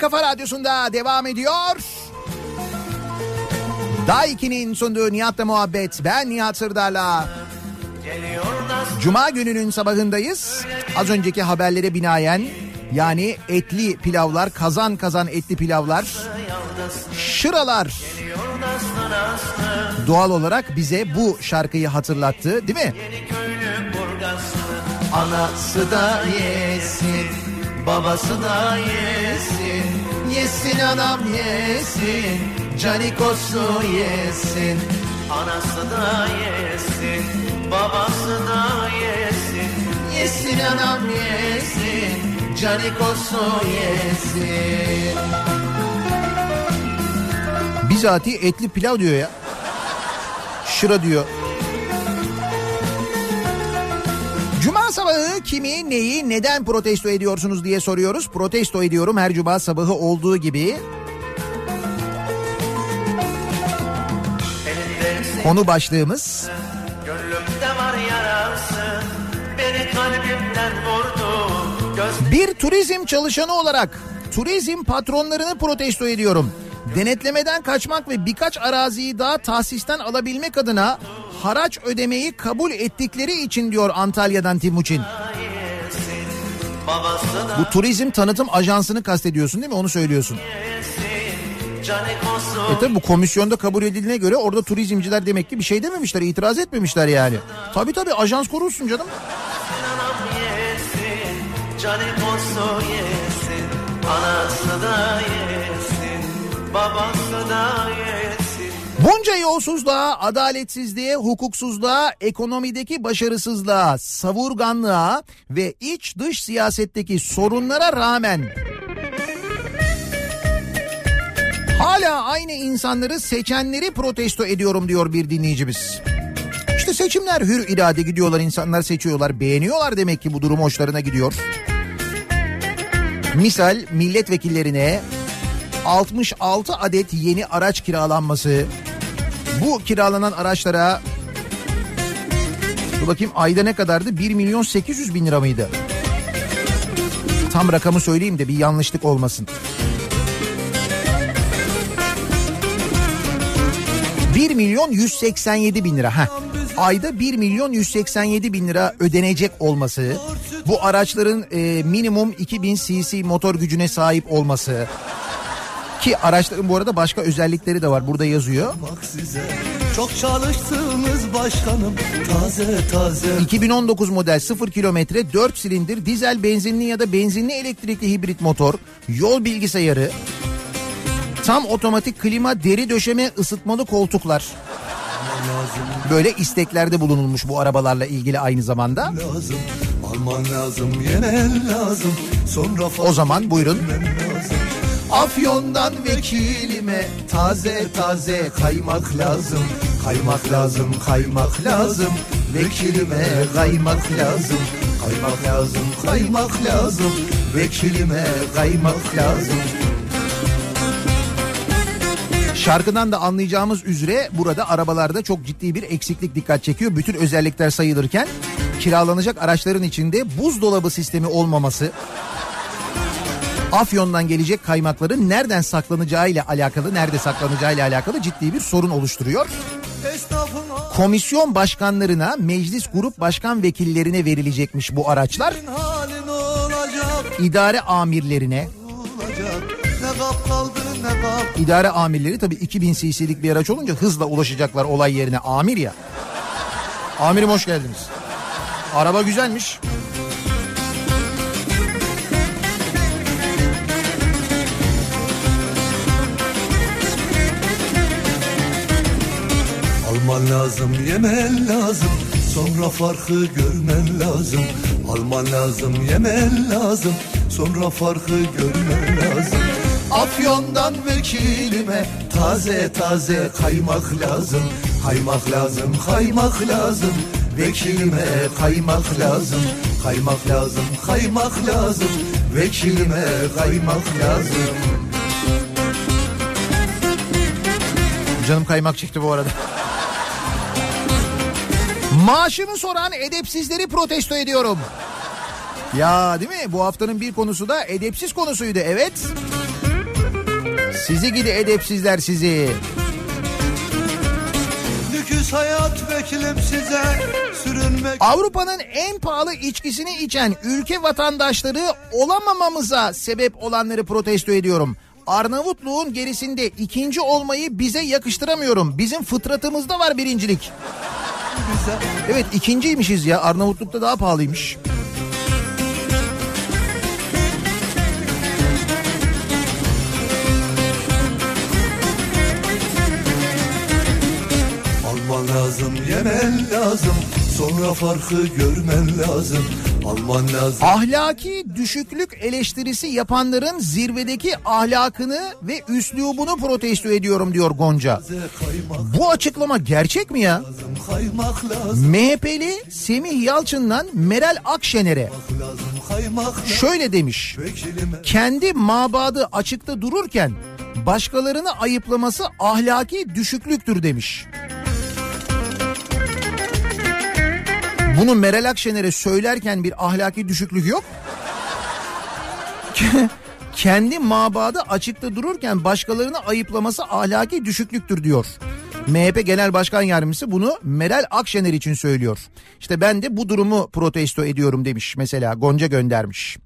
Kafa radyosunda devam ediyor. Daiki'nin sunduğu Nihat'la muhabbet. Ben Nihat Sırdar'la. Cuma gününün sabahındayız. Az önceki haberlere binaen yani etli pilavlar, kazan kazan etli pilavlar, şıralar doğal olarak bize bu şarkıyı hatırlattı değil mi? Anası da yesin, babası da yesin. Yesin anam yesin, canikosu yesin. Anası da yesin, babası da yesin. Yesin anam yesin, canikosu yesin. Bizatihi etli pilav diyor ya. Şıra diyor. Kimi, neyi, neden protesto ediyorsunuz diye soruyoruz. Protesto ediyorum her cuma sabahı olduğu gibi. Konu başlığımız yarası. Bir turizm çalışanı olarak turizm patronlarını protesto ediyorum. Denetlemeden kaçmak ve birkaç araziyi daha tahsisten alabilmek adına haraç ödemeyi kabul ettikleri için diyor Antalya'dan Timuçin. Bu turizm tanıtım ajansını kastediyorsun değil mi? Onu söylüyorsun. E tabi bu komisyonda kabul edildiğine göre orada turizmciler demek ki bir şey dememişler, itiraz etmemişler yani. Tabii tabii ajans korursun canım. Anası da yesin, babası da yesin. Bunca yolsuzluğa, adaletsizliğe, hukuksuzluğa, ekonomideki başarısızlığa, savurganlığa ve iç dış siyasetteki sorunlara rağmen hala aynı insanları seçenleri protesto ediyorum diyor bir dinleyicimiz. İşte seçimler hür irade gidiyorlar insanlar seçiyorlar beğeniyorlar demek ki bu durum hoşlarına gidiyor. Misal milletvekillerine 66 adet yeni araç kiralanması. Bu kiralanan araçlara dur bakayım ayda ne kadardı? 1 milyon 800 bin lira mıydı? Tam rakamı söyleyeyim de bir yanlışlık olmasın. 1 milyon 187 bin lira. Heh. Ayda 1 milyon 187 bin lira ödenecek olması. Bu araçların e, minimum 2000 cc motor gücüne sahip olması. Ki araçların bu arada başka özellikleri de var. Burada yazıyor. Bak size çok çalıştınız başkanım taze taze 2019 model 0 kilometre 4 silindir dizel benzinli ya da benzinli elektrikli hibrit motor, yol bilgisayarı, tam otomatik klima, deri döşeme, ısıtmalı koltuklar. Böyle isteklerde bulunulmuş bu arabalarla ilgili aynı zamanda. lazım alman lazım yemen lazım sonra O zaman buyurun. lazım Afyon'dan vekilime taze taze kaymak lazım. Kaymak lazım, kaymak lazım. Vekilime kaymak lazım. Kaymak lazım, kaymak lazım. Vekilime kaymak lazım. Şarkıdan da anlayacağımız üzere burada arabalarda çok ciddi bir eksiklik dikkat çekiyor. Bütün özellikler sayılırken kiralanacak araçların içinde buzdolabı sistemi olmaması, Afyon'dan gelecek kaymakların nereden saklanacağı ile alakalı, nerede saklanacağı ile alakalı ciddi bir sorun oluşturuyor. Komisyon başkanlarına, meclis grup başkan vekillerine verilecekmiş bu araçlar. İdare amirlerine, idare amirleri tabii 2000 cc'lik bir araç olunca hızla ulaşacaklar olay yerine. Amir ya. Amirim hoş geldiniz. Araba güzelmiş. Alman lazım yemen lazım sonra farkı görmen lazım Alman lazım yemen lazım sonra farkı görmen lazım Afyon'dan vekilime taze taze kaymak lazım. Kaymak lazım, kaymak lazım. Vekilime kaymak lazım. Kaymak lazım, kaymak lazım. Vekilime kaymak lazım. Canım kaymak çekti bu arada. Maaşımı soran edepsizleri protesto ediyorum. Ya değil mi? Bu haftanın bir konusu da edepsiz konusuydu. Evet. Sizi gidi edepsizler sizi. Lüküs hayat size sürünmek Avrupa'nın en pahalı içkisini içen ülke vatandaşları olamamamıza sebep olanları protesto ediyorum. Arnavutluğun gerisinde ikinci olmayı bize yakıştıramıyorum. Bizim fıtratımızda var birincilik. Evet ikinciymişiz ya. Arnavutluk'ta daha pahalıymış. Alman lazım yemen lazım. Sonra farkı görmen lazım Alman lazım Ahlaki düşüklük eleştirisi yapanların zirvedeki ahlakını ve üslubunu protesto ediyorum diyor Gonca. Bu açıklama gerçek mi ya? MHP'li Semih Yalçın'dan Meral Akşener'e şöyle demiş. Kendi mabadı açıkta dururken başkalarını ayıplaması ahlaki düşüklüktür demiş. Bunu Meral Akşener'e söylerken bir ahlaki düşüklük yok. Kendi mabadı açıkta dururken başkalarını ayıplaması ahlaki düşüklüktür diyor. MHP Genel Başkan Yardımcısı bunu Meral Akşener için söylüyor. İşte ben de bu durumu protesto ediyorum demiş mesela Gonca göndermiş.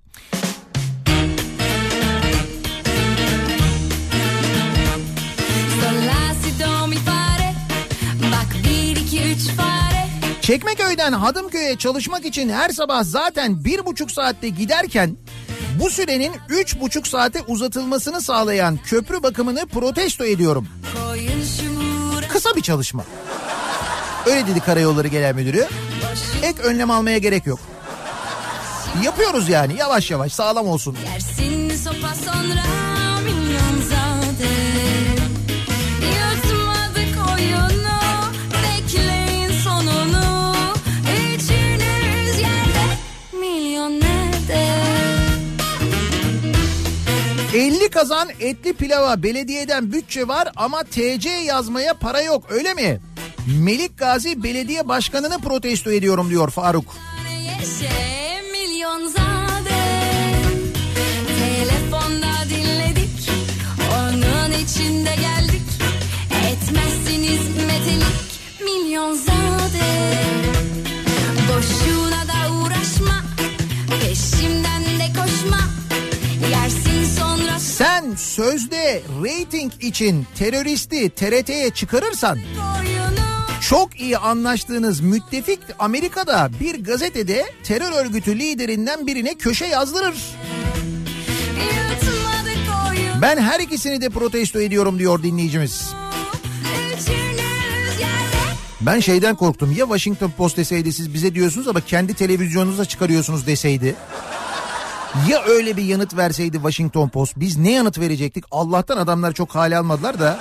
Çekmeköy'den Hadımköy'e çalışmak için her sabah zaten bir buçuk saatte giderken bu sürenin üç buçuk saate uzatılmasını sağlayan köprü bakımını protesto ediyorum. Kısa bir çalışma. Öyle dedi Karayolları Genel Müdürü. Ek önlem almaya gerek yok. Yapıyoruz yani yavaş yavaş sağlam olsun. Yersin sopa sonra kazan etli pilava belediyeden bütçe var ama TC yazmaya para yok öyle mi? Melik Gazi belediye başkanını protesto ediyorum diyor Faruk. Yeşe milyonzade Telefonda dinledik Onun içinde geldik Etmezsiniz metelik Milyonzade Sen sözde reyting için teröristi TRT'ye çıkarırsan çok iyi anlaştığınız müttefik Amerika'da bir gazetede terör örgütü liderinden birine köşe yazdırır. Ben her ikisini de protesto ediyorum diyor dinleyicimiz. Ben şeyden korktum ya Washington Post deseydi siz bize diyorsunuz ama kendi televizyonunuza çıkarıyorsunuz deseydi. Ya öyle bir yanıt verseydi Washington Post biz ne yanıt verecektik? Allah'tan adamlar çok hale almadılar da.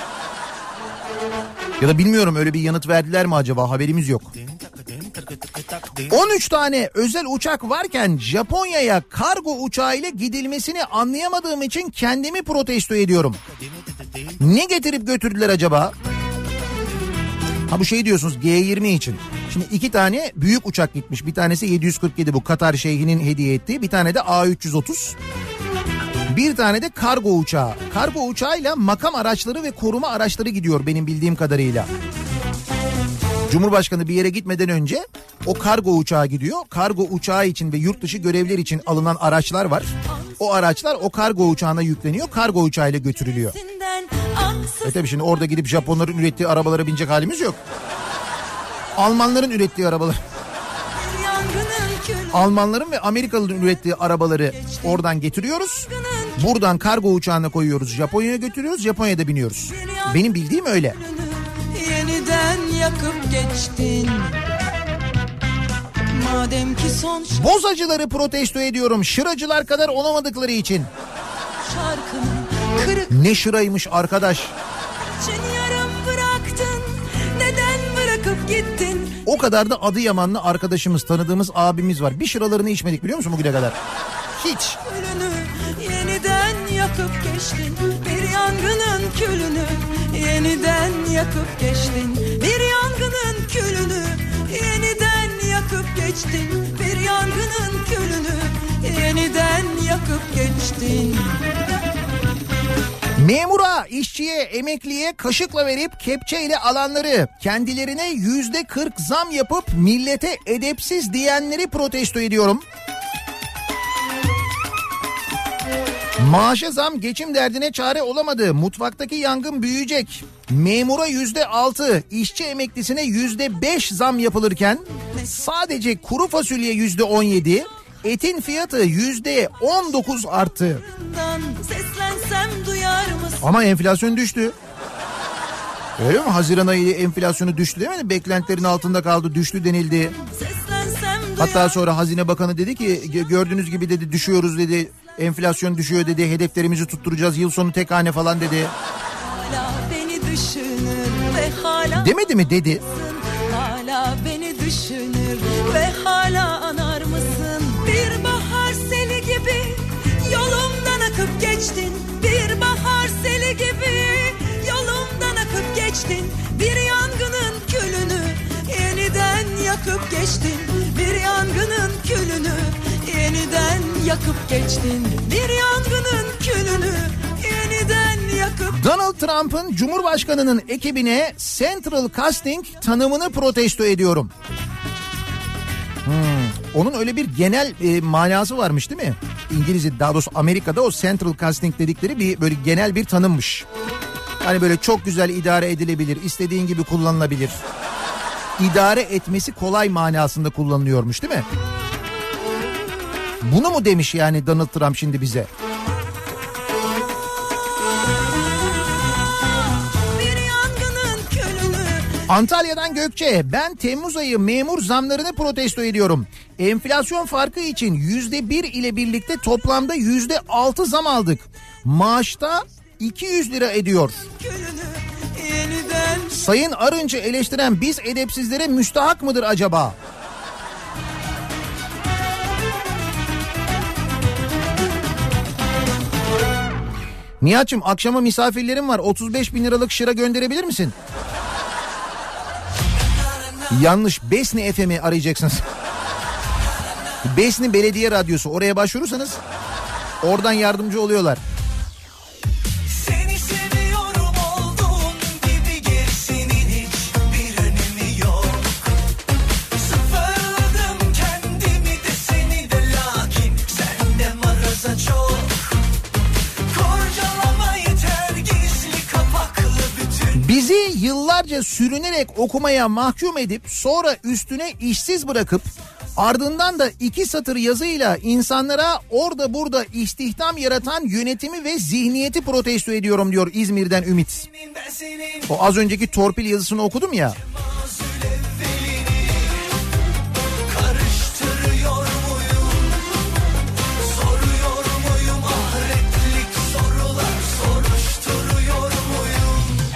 Ya da bilmiyorum öyle bir yanıt verdiler mi acaba haberimiz yok. 13 tane özel uçak varken Japonya'ya kargo uçağıyla gidilmesini anlayamadığım için kendimi protesto ediyorum. Ne getirip götürdüler acaba? Ha bu şey diyorsunuz G20 için. Şimdi iki tane büyük uçak gitmiş. Bir tanesi 747 bu Katar Şeyhi'nin hediye ettiği. Bir tane de A330. Bir tane de kargo uçağı. Kargo uçağıyla makam araçları ve koruma araçları gidiyor benim bildiğim kadarıyla. Cumhurbaşkanı bir yere gitmeden önce o kargo uçağı gidiyor. Kargo uçağı için ve yurt dışı görevler için alınan araçlar var. O araçlar o kargo uçağına yükleniyor. Kargo uçağıyla götürülüyor. E tabii şimdi orada gidip Japonların ürettiği arabalara binecek halimiz yok. Almanların ürettiği arabalar. Almanların ve Amerikalıların ürettiği arabaları oradan getiriyoruz. Buradan kargo uçağına koyuyoruz. Japonya'ya götürüyoruz. Japonya'da biniyoruz. Benim bildiğim öyle. Yeniden yakıp geçtin Madem ki son Bozacıları protesto ediyorum. Şıracılar kadar olamadıkları için. Ne şıraymış arkadaş. için O kadar da Adıyamanlı arkadaşımız, tanıdığımız abimiz var. Bir şıralarını içmedik biliyor musun bugüne kadar? Hiç. Yakıp geçtin Bir yangının külünü yeniden yakıp geçtin Bir yangının külünü yeniden yakıp geçtin Bir yangının külünü yeniden yakıp geçtin Memura, işçiye, emekliye kaşıkla verip kepçeyle alanları kendilerine yüzde kırk zam yapıp millete edepsiz diyenleri protesto ediyorum. Maaşa zam geçim derdine çare olamadı. Mutfaktaki yangın büyüyecek. Memura yüzde altı, işçi emeklisine yüzde beş zam yapılırken sadece kuru fasulye yüzde on yedi, etin fiyatı yüzde on dokuz arttı. Ama enflasyon düştü. Öyle mi? Haziran ayı enflasyonu düştü değil mi? Beklentilerin altında kaldı, düştü denildi. Hatta sonra Hazine Bakanı dedi ki "Gö- gördüğünüz gibi dedi düşüyoruz dedi. Enflasyon düşüyor dedi. Hedeflerimizi tutturacağız. Yıl sonu tek hane falan dedi. Demedi mi dedi. Hala beni düşünür ve hala akıp geçtin. Bir bahar seli gibi yolumdan akıp geçtin. Bir yangının külünü yeniden yakıp geçtin. Bir yangının külünü yeniden yakıp geçtin. Bir yangının külünü yeniden yakıp Donald Trump'ın Cumhurbaşkanı'nın ekibine Central Casting tanımını protesto ediyorum. Hmm, Onun öyle bir genel e, manası varmış değil mi? İngilizce daha doğrusu Amerika'da o Central Casting dedikleri bir böyle genel bir tanımmış. Hani böyle çok güzel idare edilebilir, istediğin gibi kullanılabilir. İdare etmesi kolay manasında kullanılıyormuş değil mi? Bunu mu demiş yani Donald Trump şimdi bize? Antalya'dan Gökçe ben Temmuz ayı memur zamlarını protesto ediyorum. Enflasyon farkı için yüzde bir ile birlikte toplamda yüzde altı zam aldık. Maaşta 200 lira ediyor. Sayın Arınç'ı eleştiren biz edepsizlere müstahak mıdır acaba? Nihat'cığım akşama misafirlerim var 35 bin liralık şıra gönderebilir misin? Yanlış Besni FM'i arayacaksınız. Besni Belediye Radyosu oraya başvurursanız oradan yardımcı oluyorlar. Yıllarca sürünerek okumaya mahkum edip sonra üstüne işsiz bırakıp ardından da iki satır yazıyla insanlara orada burada istihdam yaratan yönetimi ve zihniyeti protesto ediyorum diyor İzmir'den Ümit. O az önceki torpil yazısını okudum ya.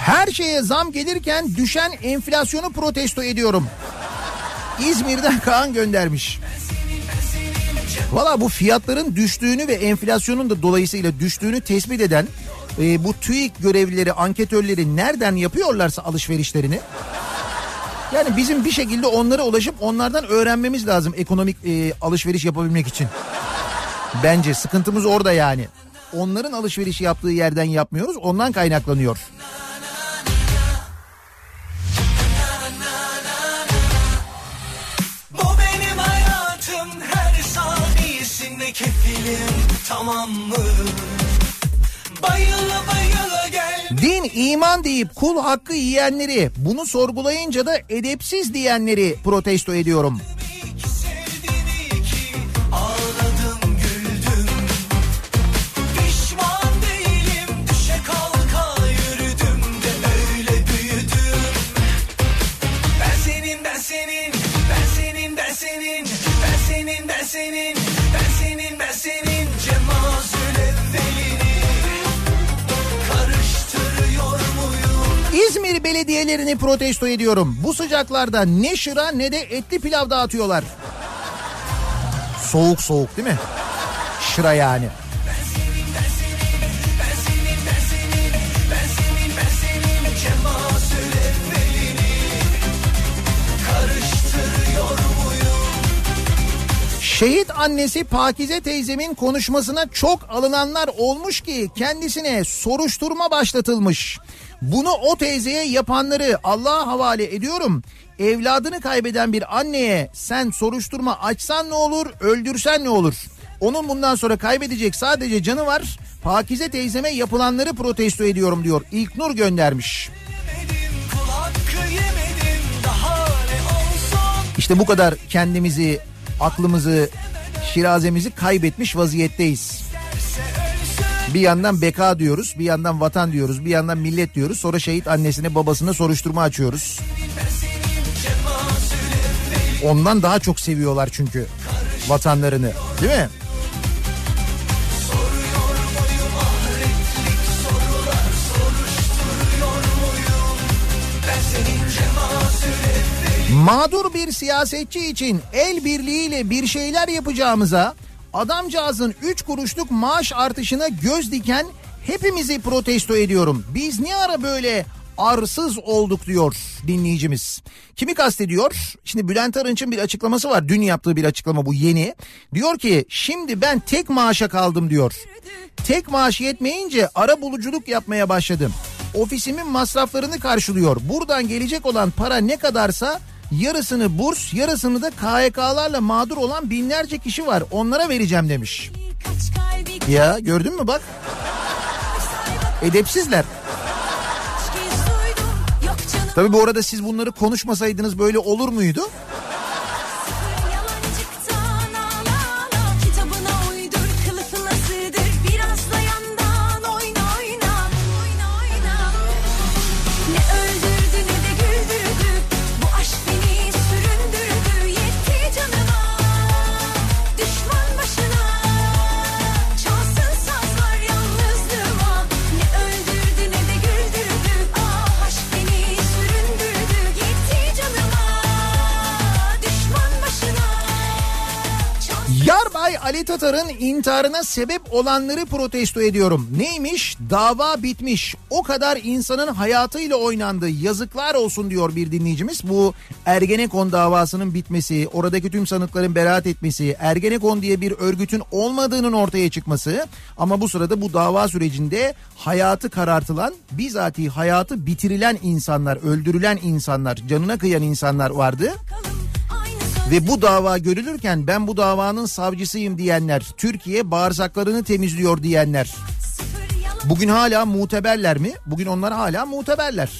Her şeye zam gelirken düşen enflasyonu protesto ediyorum. İzmir'den Kaan göndermiş. Valla bu fiyatların düştüğünü ve enflasyonun da dolayısıyla düştüğünü tespit eden e, bu TÜİK görevlileri, anketörleri nereden yapıyorlarsa alışverişlerini yani bizim bir şekilde onlara ulaşıp onlardan öğrenmemiz lazım ekonomik e, alışveriş yapabilmek için. Bence sıkıntımız orada yani. Onların alışveriş yaptığı yerden yapmıyoruz ondan kaynaklanıyor. Tamam mı? Bayıla bayıla gel Din iman deyip kul hakkı yiyenleri bunu sorgulayınca da edepsiz diyenleri protesto ediyorum. senin ben senin ben senin İzmir belediyelerini protesto ediyorum. Bu sıcaklarda ne şıra ne de etli pilav dağıtıyorlar. Soğuk soğuk değil mi? Şıra yani. Şehit annesi Pakize teyzemin konuşmasına çok alınanlar olmuş ki kendisine soruşturma başlatılmış. Bunu o teyzeye yapanları Allah'a havale ediyorum. Evladını kaybeden bir anneye sen soruşturma açsan ne olur, öldürsen ne olur? Onun bundan sonra kaybedecek sadece canı var. Pakize teyzeme yapılanları protesto ediyorum diyor. İlknur göndermiş. İşte bu kadar kendimizi, aklımızı, şirazemizi kaybetmiş vaziyetteyiz. Bir yandan beka diyoruz, bir yandan vatan diyoruz, bir yandan millet diyoruz. Sonra şehit annesine babasına soruşturma açıyoruz. Ondan daha çok seviyorlar çünkü vatanlarını değil mi? Mağdur bir siyasetçi için el birliğiyle bir şeyler yapacağımıza adamcağızın 3 kuruşluk maaş artışına göz diken hepimizi protesto ediyorum. Biz ne ara böyle arsız olduk diyor dinleyicimiz. Kimi kastediyor? Şimdi Bülent Arınç'ın bir açıklaması var. Dün yaptığı bir açıklama bu yeni. Diyor ki şimdi ben tek maaşa kaldım diyor. Tek maaş yetmeyince ara buluculuk yapmaya başladım. Ofisimin masraflarını karşılıyor. Buradan gelecek olan para ne kadarsa yarısını burs yarısını da KHK'larla mağdur olan binlerce kişi var. Onlara vereceğim demiş. Ya gördün mü bak. Edepsizler. Tabii bu arada siz bunları konuşmasaydınız böyle olur muydu? Ali Tatar'ın intiharına sebep olanları protesto ediyorum. Neymiş? Dava bitmiş. O kadar insanın hayatıyla oynandı. Yazıklar olsun diyor bir dinleyicimiz. Bu Ergenekon davasının bitmesi, oradaki tüm sanıkların beraat etmesi, Ergenekon diye bir örgütün olmadığının ortaya çıkması ama bu sırada bu dava sürecinde hayatı karartılan, bizatihi hayatı bitirilen insanlar, öldürülen insanlar, canına kıyan insanlar vardı. Ve bu dava görülürken ben bu davanın savcısıyım diyenler, Türkiye bağırsaklarını temizliyor diyenler. Bugün hala muteberler mi? Bugün onlar hala muteberler.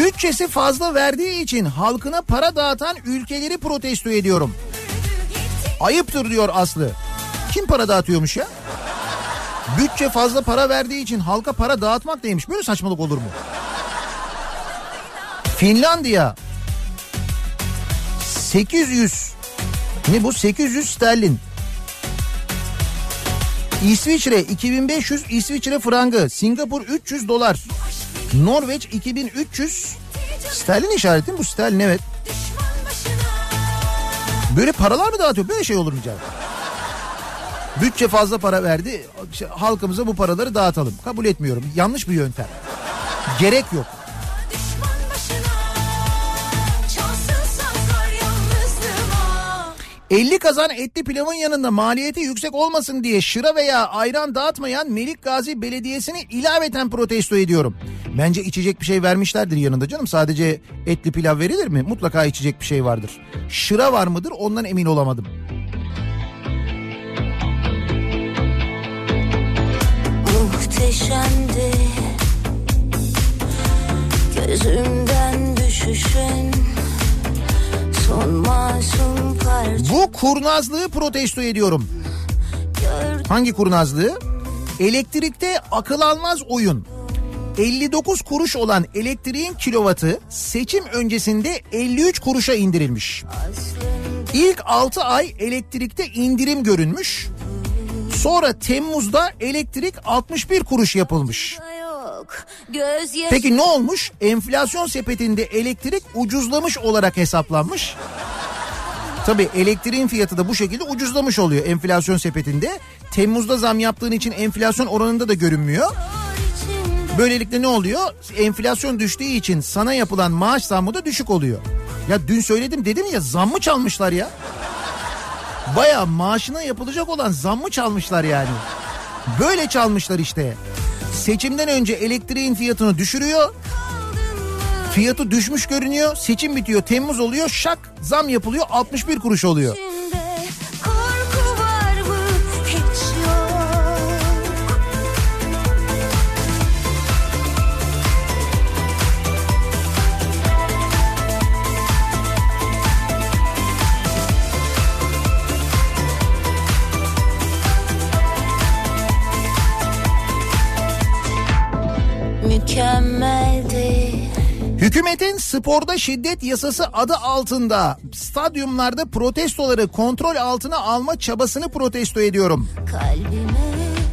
Bütçesi fazla verdiği için halkına para dağıtan ülkeleri protesto ediyorum. Ayıptır diyor Aslı. Kim para dağıtıyormuş ya? Bütçe fazla para verdiği için halka para dağıtmak neymiş? Böyle saçmalık olur mu? Finlandiya 800 ne bu 800 sterlin. İsviçre 2500 İsviçre frangı, Singapur 300 dolar. Norveç 2300 sterlin işareti mi bu sterlin evet. Böyle paralar mı dağıtıyor? Böyle şey olur mu canım? Bütçe fazla para verdi. işte Halkımıza bu paraları dağıtalım. Kabul etmiyorum. Yanlış bir yöntem. Gerek yok. 50 kazan etli pilavın yanında maliyeti yüksek olmasın diye şıra veya ayran dağıtmayan Melik Gazi Belediyesi'ni ilaveten protesto ediyorum. Bence içecek bir şey vermişlerdir yanında canım. Sadece etli pilav verilir mi? Mutlaka içecek bir şey vardır. Şıra var mıdır? Ondan emin olamadım. Muhteşemdi Gözümden düşüşün Bu kurnazlığı protesto ediyorum. Hangi kurnazlığı? Elektrikte akıl almaz oyun. 59 kuruş olan elektriğin kilovatı seçim öncesinde 53 kuruşa indirilmiş. İlk 6 ay elektrikte indirim görünmüş. Sonra Temmuz'da elektrik 61 kuruş yapılmış. Yok Göz Peki ne olmuş? Enflasyon sepetinde elektrik ucuzlamış olarak hesaplanmış. Tabii elektriğin fiyatı da bu şekilde ucuzlamış oluyor enflasyon sepetinde. Temmuz'da zam yaptığın için enflasyon oranında da görünmüyor. Böylelikle ne oluyor? Enflasyon düştüğü için sana yapılan maaş zammı da düşük oluyor. Ya dün söyledim dedim ya zammı çalmışlar ya. Baya maaşına yapılacak olan zammı çalmışlar yani. Böyle çalmışlar işte. Seçimden önce elektriğin fiyatını düşürüyor. Fiyatı düşmüş görünüyor. Seçim bitiyor. Temmuz oluyor. Şak zam yapılıyor. 61 kuruş oluyor. Hükümetin sporda şiddet yasası adı altında stadyumlarda protestoları kontrol altına alma çabasını protesto ediyorum. kalbime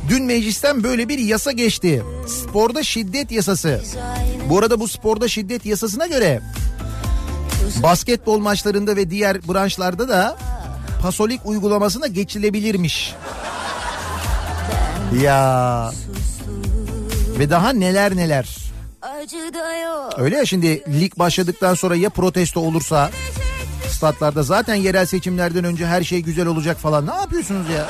Dün meclisten böyle bir yasa geçti. Sporda şiddet yasası. Bu arada bu sporda şiddet yasasına göre basketbol maçlarında ve diğer branşlarda da pasolik uygulamasına geçilebilirmiş. Ya ve daha neler neler. Öyle ya şimdi lig başladıktan sonra ya protesto olursa statlarda zaten yerel seçimlerden önce her şey güzel olacak falan. Ne yapıyorsunuz ya?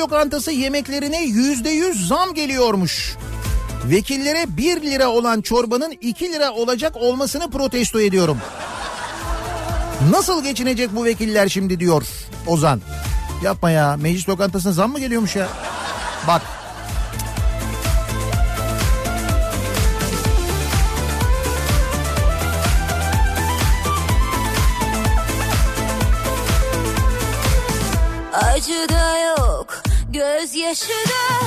Lokantası yemeklerine yüzde yüz zam geliyormuş. Vekillere 1 lira olan çorbanın 2 lira olacak olmasını protesto ediyorum. Nasıl geçinecek bu vekiller şimdi diyor Ozan. Yapma ya meclis lokantasına zam mı geliyormuş ya? Bak gözyaşı da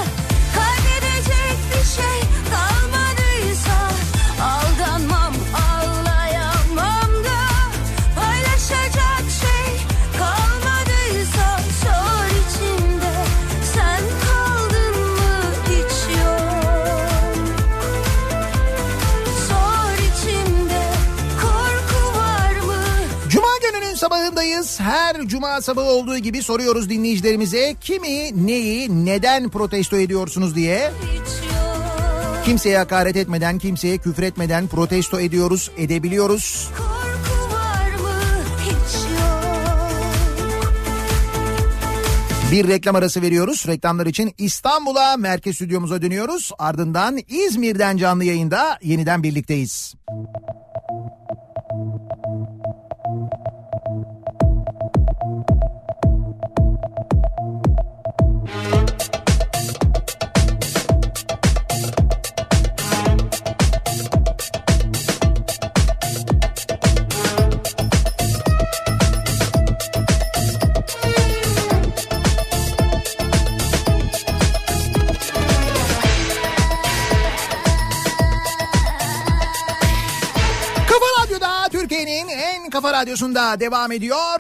Kaybedecek bir şey cuma sabahı olduğu gibi soruyoruz dinleyicilerimize kimi, neyi, neden protesto ediyorsunuz diye. Kimseye hakaret etmeden, kimseye küfür etmeden protesto ediyoruz, edebiliyoruz. Bir reklam arası veriyoruz. Reklamlar için İstanbul'a, merkez stüdyomuza dönüyoruz. Ardından İzmir'den canlı yayında yeniden birlikteyiz. Kafa radyosunda devam ediyor.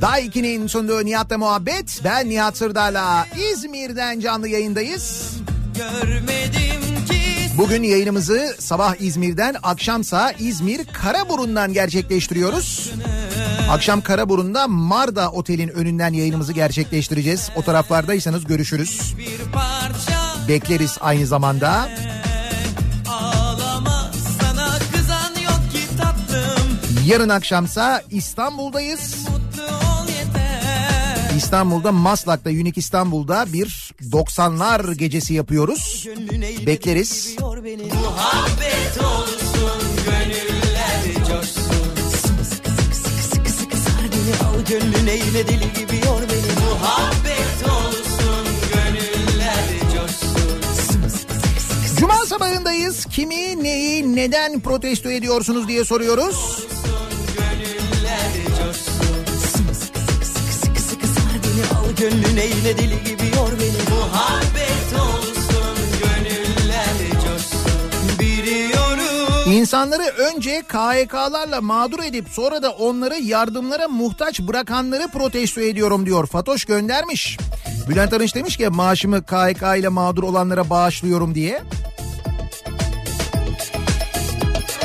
Daiki'nin sunduğu Nihat'la muhabbet. Ben Nihat Sırdar'la İzmir'den canlı yayındayız. Görmedim ki Bugün yayınımızı sabah İzmir'den, akşamsa İzmir Karaburun'dan gerçekleştiriyoruz. Akşam Karaburun'da Marda Otel'in önünden yayınımızı gerçekleştireceğiz. O taraflardaysanız görüşürüz. Bekleriz aynı zamanda. Yarın akşamsa İstanbul'dayız. İstanbul'da Maslak'ta Unique İstanbul'da bir 90'lar gecesi yapıyoruz. Bekleriz. Muhabbet olsun gönüller coşsun al gönlüne yine deli gibi yor beni muhabbet olsun gönüller coşsun Cuma sabahındayız. Kimi, neyi, neden protesto ediyorsunuz diye soruyoruz. Gönlüne yine deli gibi yor beni muhabbet olsun gönüller coşsun biliyorum İnsanları önce KHK'larla mağdur edip sonra da onları yardımlara muhtaç bırakanları protesto ediyorum diyor. Fatoş göndermiş. Bülent Arınç demiş ki maaşımı KHK ile mağdur olanlara bağışlıyorum diye.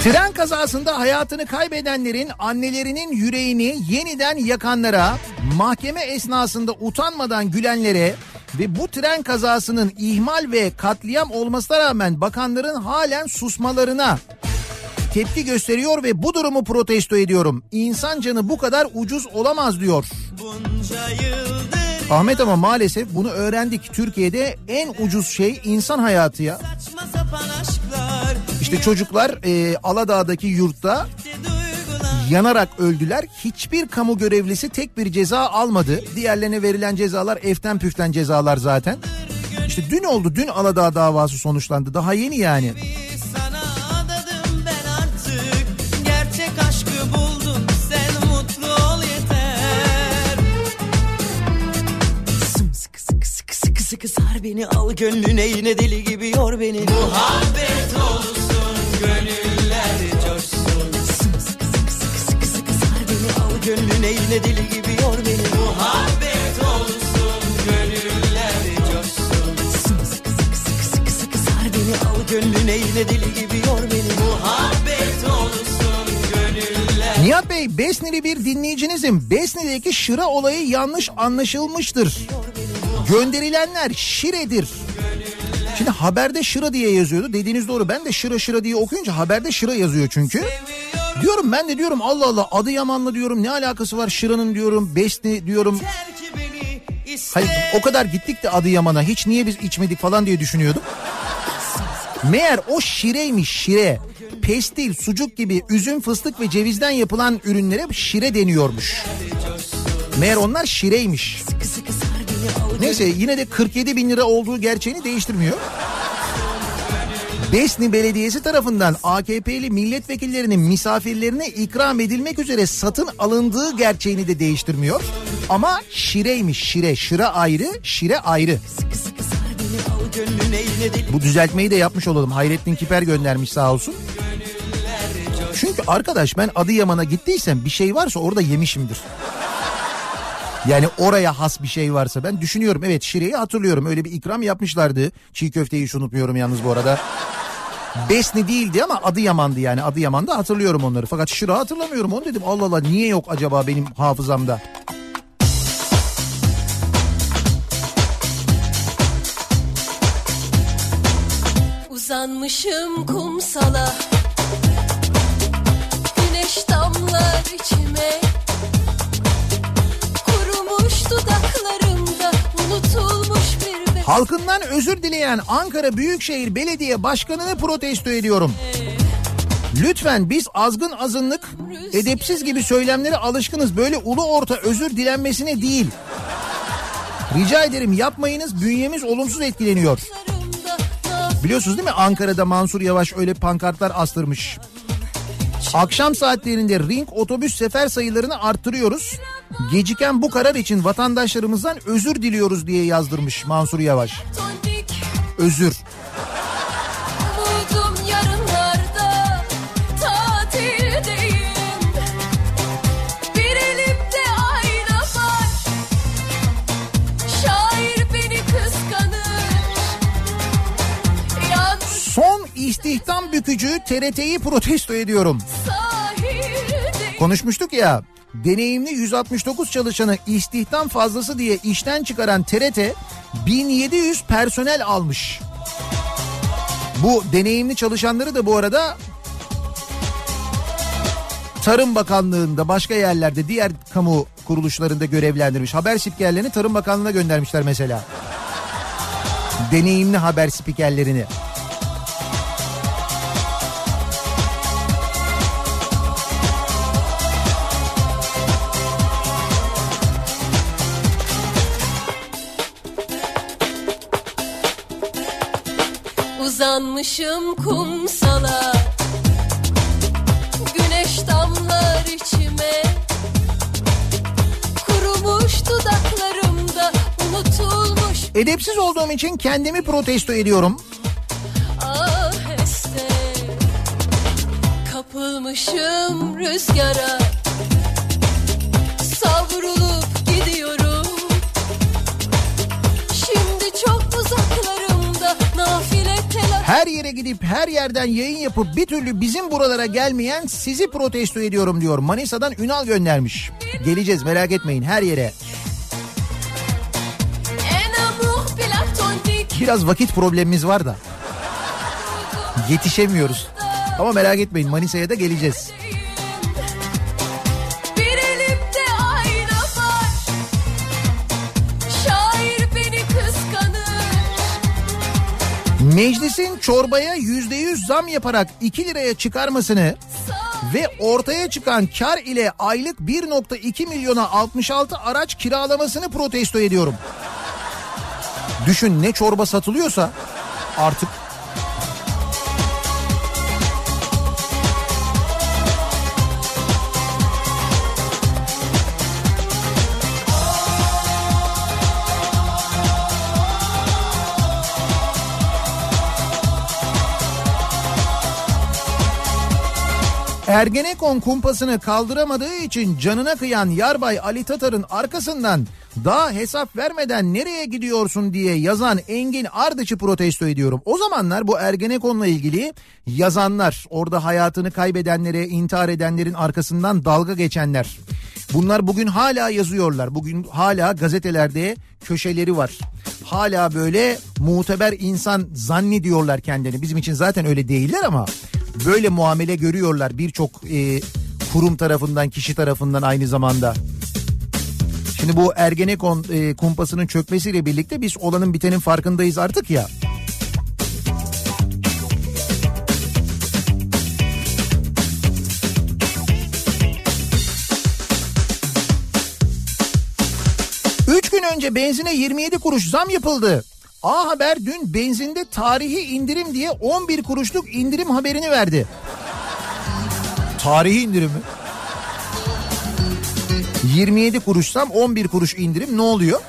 Tren kazasında hayatını kaybedenlerin annelerinin yüreğini yeniden yakanlara, mahkeme esnasında utanmadan gülenlere ve bu tren kazasının ihmal ve katliam olmasına rağmen bakanların halen susmalarına tepki gösteriyor ve bu durumu protesto ediyorum. İnsan canı bu kadar ucuz olamaz diyor. Ahmet ama maalesef bunu öğrendik. Türkiye'de en ucuz şey insan hayatı ya. saçma sapan aşklar İşte çocuklar e, Aladağ'daki yurtta yanarak öldüler. Hiçbir kamu görevlisi tek bir ceza almadı. Diğerlerine verilen cezalar eften püften cezalar zaten. İşte dün oldu. Dün Aladağ davası sonuçlandı. Daha yeni yani. sıkı sar beni al gönlüne yine deli gibi yor beni muhabbet olsun gönüller Nihat Bey Besnili bir dinleyicinizim. Besni'deki şıra olayı yanlış anlaşılmıştır. Gönderilenler şiredir. Şimdi haberde şıra diye yazıyordu. Dediğiniz doğru. Ben de şıra şıra diye okuyunca haberde şıra yazıyor çünkü. Diyorum ben de diyorum Allah Allah Adıyaman'la diyorum ne alakası var şıranın diyorum Besni diyorum. Hayır o kadar gittik de Adıyaman'a hiç niye biz içmedik falan diye düşünüyordum. Meğer o şireymiş şire. Pestil, sucuk gibi üzüm, fıstık ve cevizden yapılan ürünlere şire deniyormuş. Meğer onlar şireymiş. Neyse yine de 47 bin lira olduğu gerçeğini değiştirmiyor. Besni Belediyesi tarafından AKP'li milletvekillerinin misafirlerine ikram edilmek üzere satın alındığı gerçeğini de değiştirmiyor. Ama şireymiş şire. Şıra ayrı, şire ayrı. Bu düzeltmeyi de yapmış olalım. Hayrettin Kiper göndermiş sağ olsun. Çünkü arkadaş ben Adıyaman'a gittiysem bir şey varsa orada yemişimdir. Yani oraya has bir şey varsa ben düşünüyorum evet Şire'yi hatırlıyorum öyle bir ikram yapmışlardı. Çiğ köfteyi hiç unutmuyorum yalnız bu arada. Besni değildi ama Adıyaman'dı yani Adıyaman'da hatırlıyorum onları. Fakat Şıra hatırlamıyorum onu dedim Allah Allah niye yok acaba benim hafızamda. Uzanmışım kumsala Güneş damlar içime Halkından özür dileyen Ankara Büyükşehir Belediye Başkanı'nı protesto ediyorum. Lütfen biz azgın azınlık, edepsiz gibi söylemlere alışkınız. Böyle ulu orta özür dilenmesine değil. Rica ederim yapmayınız bünyemiz olumsuz etkileniyor. Biliyorsunuz değil mi Ankara'da Mansur Yavaş öyle pankartlar astırmış. Akşam saatlerinde ring otobüs sefer sayılarını arttırıyoruz. Geciken bu karar için vatandaşlarımızdan özür diliyoruz diye yazdırmış Mansur Yavaş. Özür. İstihdam bükücü TRT'yi protesto ediyorum. Konuşmuştuk ya. Deneyimli 169 çalışanı istihdam fazlası diye işten çıkaran TRT 1700 personel almış. Bu deneyimli çalışanları da bu arada Tarım Bakanlığı'nda başka yerlerde diğer kamu kuruluşlarında görevlendirmiş. Haber spikerlerini Tarım Bakanlığı'na göndermişler mesela. Deneyimli haber spikerlerini. Uzanmışım kumsala Güneş damlar içime. Kurumuş dudaklarımda Unutulmuş. Edepsiz olduğum için kendimi protesto ediyorum. aheste Kapılmışım rüzgara. Savrulup Her yere gidip her yerden yayın yapıp bir türlü bizim buralara gelmeyen sizi protesto ediyorum diyor. Manisa'dan Ünal göndermiş. Geleceğiz merak etmeyin her yere. Biraz vakit problemimiz var da. Yetişemiyoruz. Ama merak etmeyin Manisa'ya da geleceğiz. Meclisin çorbaya yüzde yüz zam yaparak 2 liraya çıkarmasını ve ortaya çıkan kar ile aylık 1.2 milyona 66 araç kiralamasını protesto ediyorum. Düşün ne çorba satılıyorsa artık Ergenekon kumpasını kaldıramadığı için canına kıyan Yarbay Ali Tatar'ın arkasından daha hesap vermeden nereye gidiyorsun diye yazan Engin Ardıç'ı protesto ediyorum. O zamanlar bu Ergenekon'la ilgili yazanlar, orada hayatını kaybedenlere, intihar edenlerin arkasından dalga geçenler. Bunlar bugün hala yazıyorlar. Bugün hala gazetelerde köşeleri var. Hala böyle muteber insan zannediyorlar kendini. Bizim için zaten öyle değiller ama böyle muamele görüyorlar birçok e, kurum tarafından, kişi tarafından aynı zamanda. Şimdi bu Ergenekon e, kumpasının çökmesiyle birlikte biz olanın bitenin farkındayız artık ya. Üç gün önce benzine 27 kuruş zam yapıldı. A Haber dün benzinde tarihi indirim diye 11 kuruşluk indirim haberini verdi. Tarihi indirim mi? 27 kuruşsam 11 kuruş indirim ne oluyor?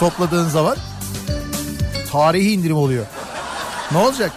Topladığın zaman tarihi indirim oluyor. Ne olacak?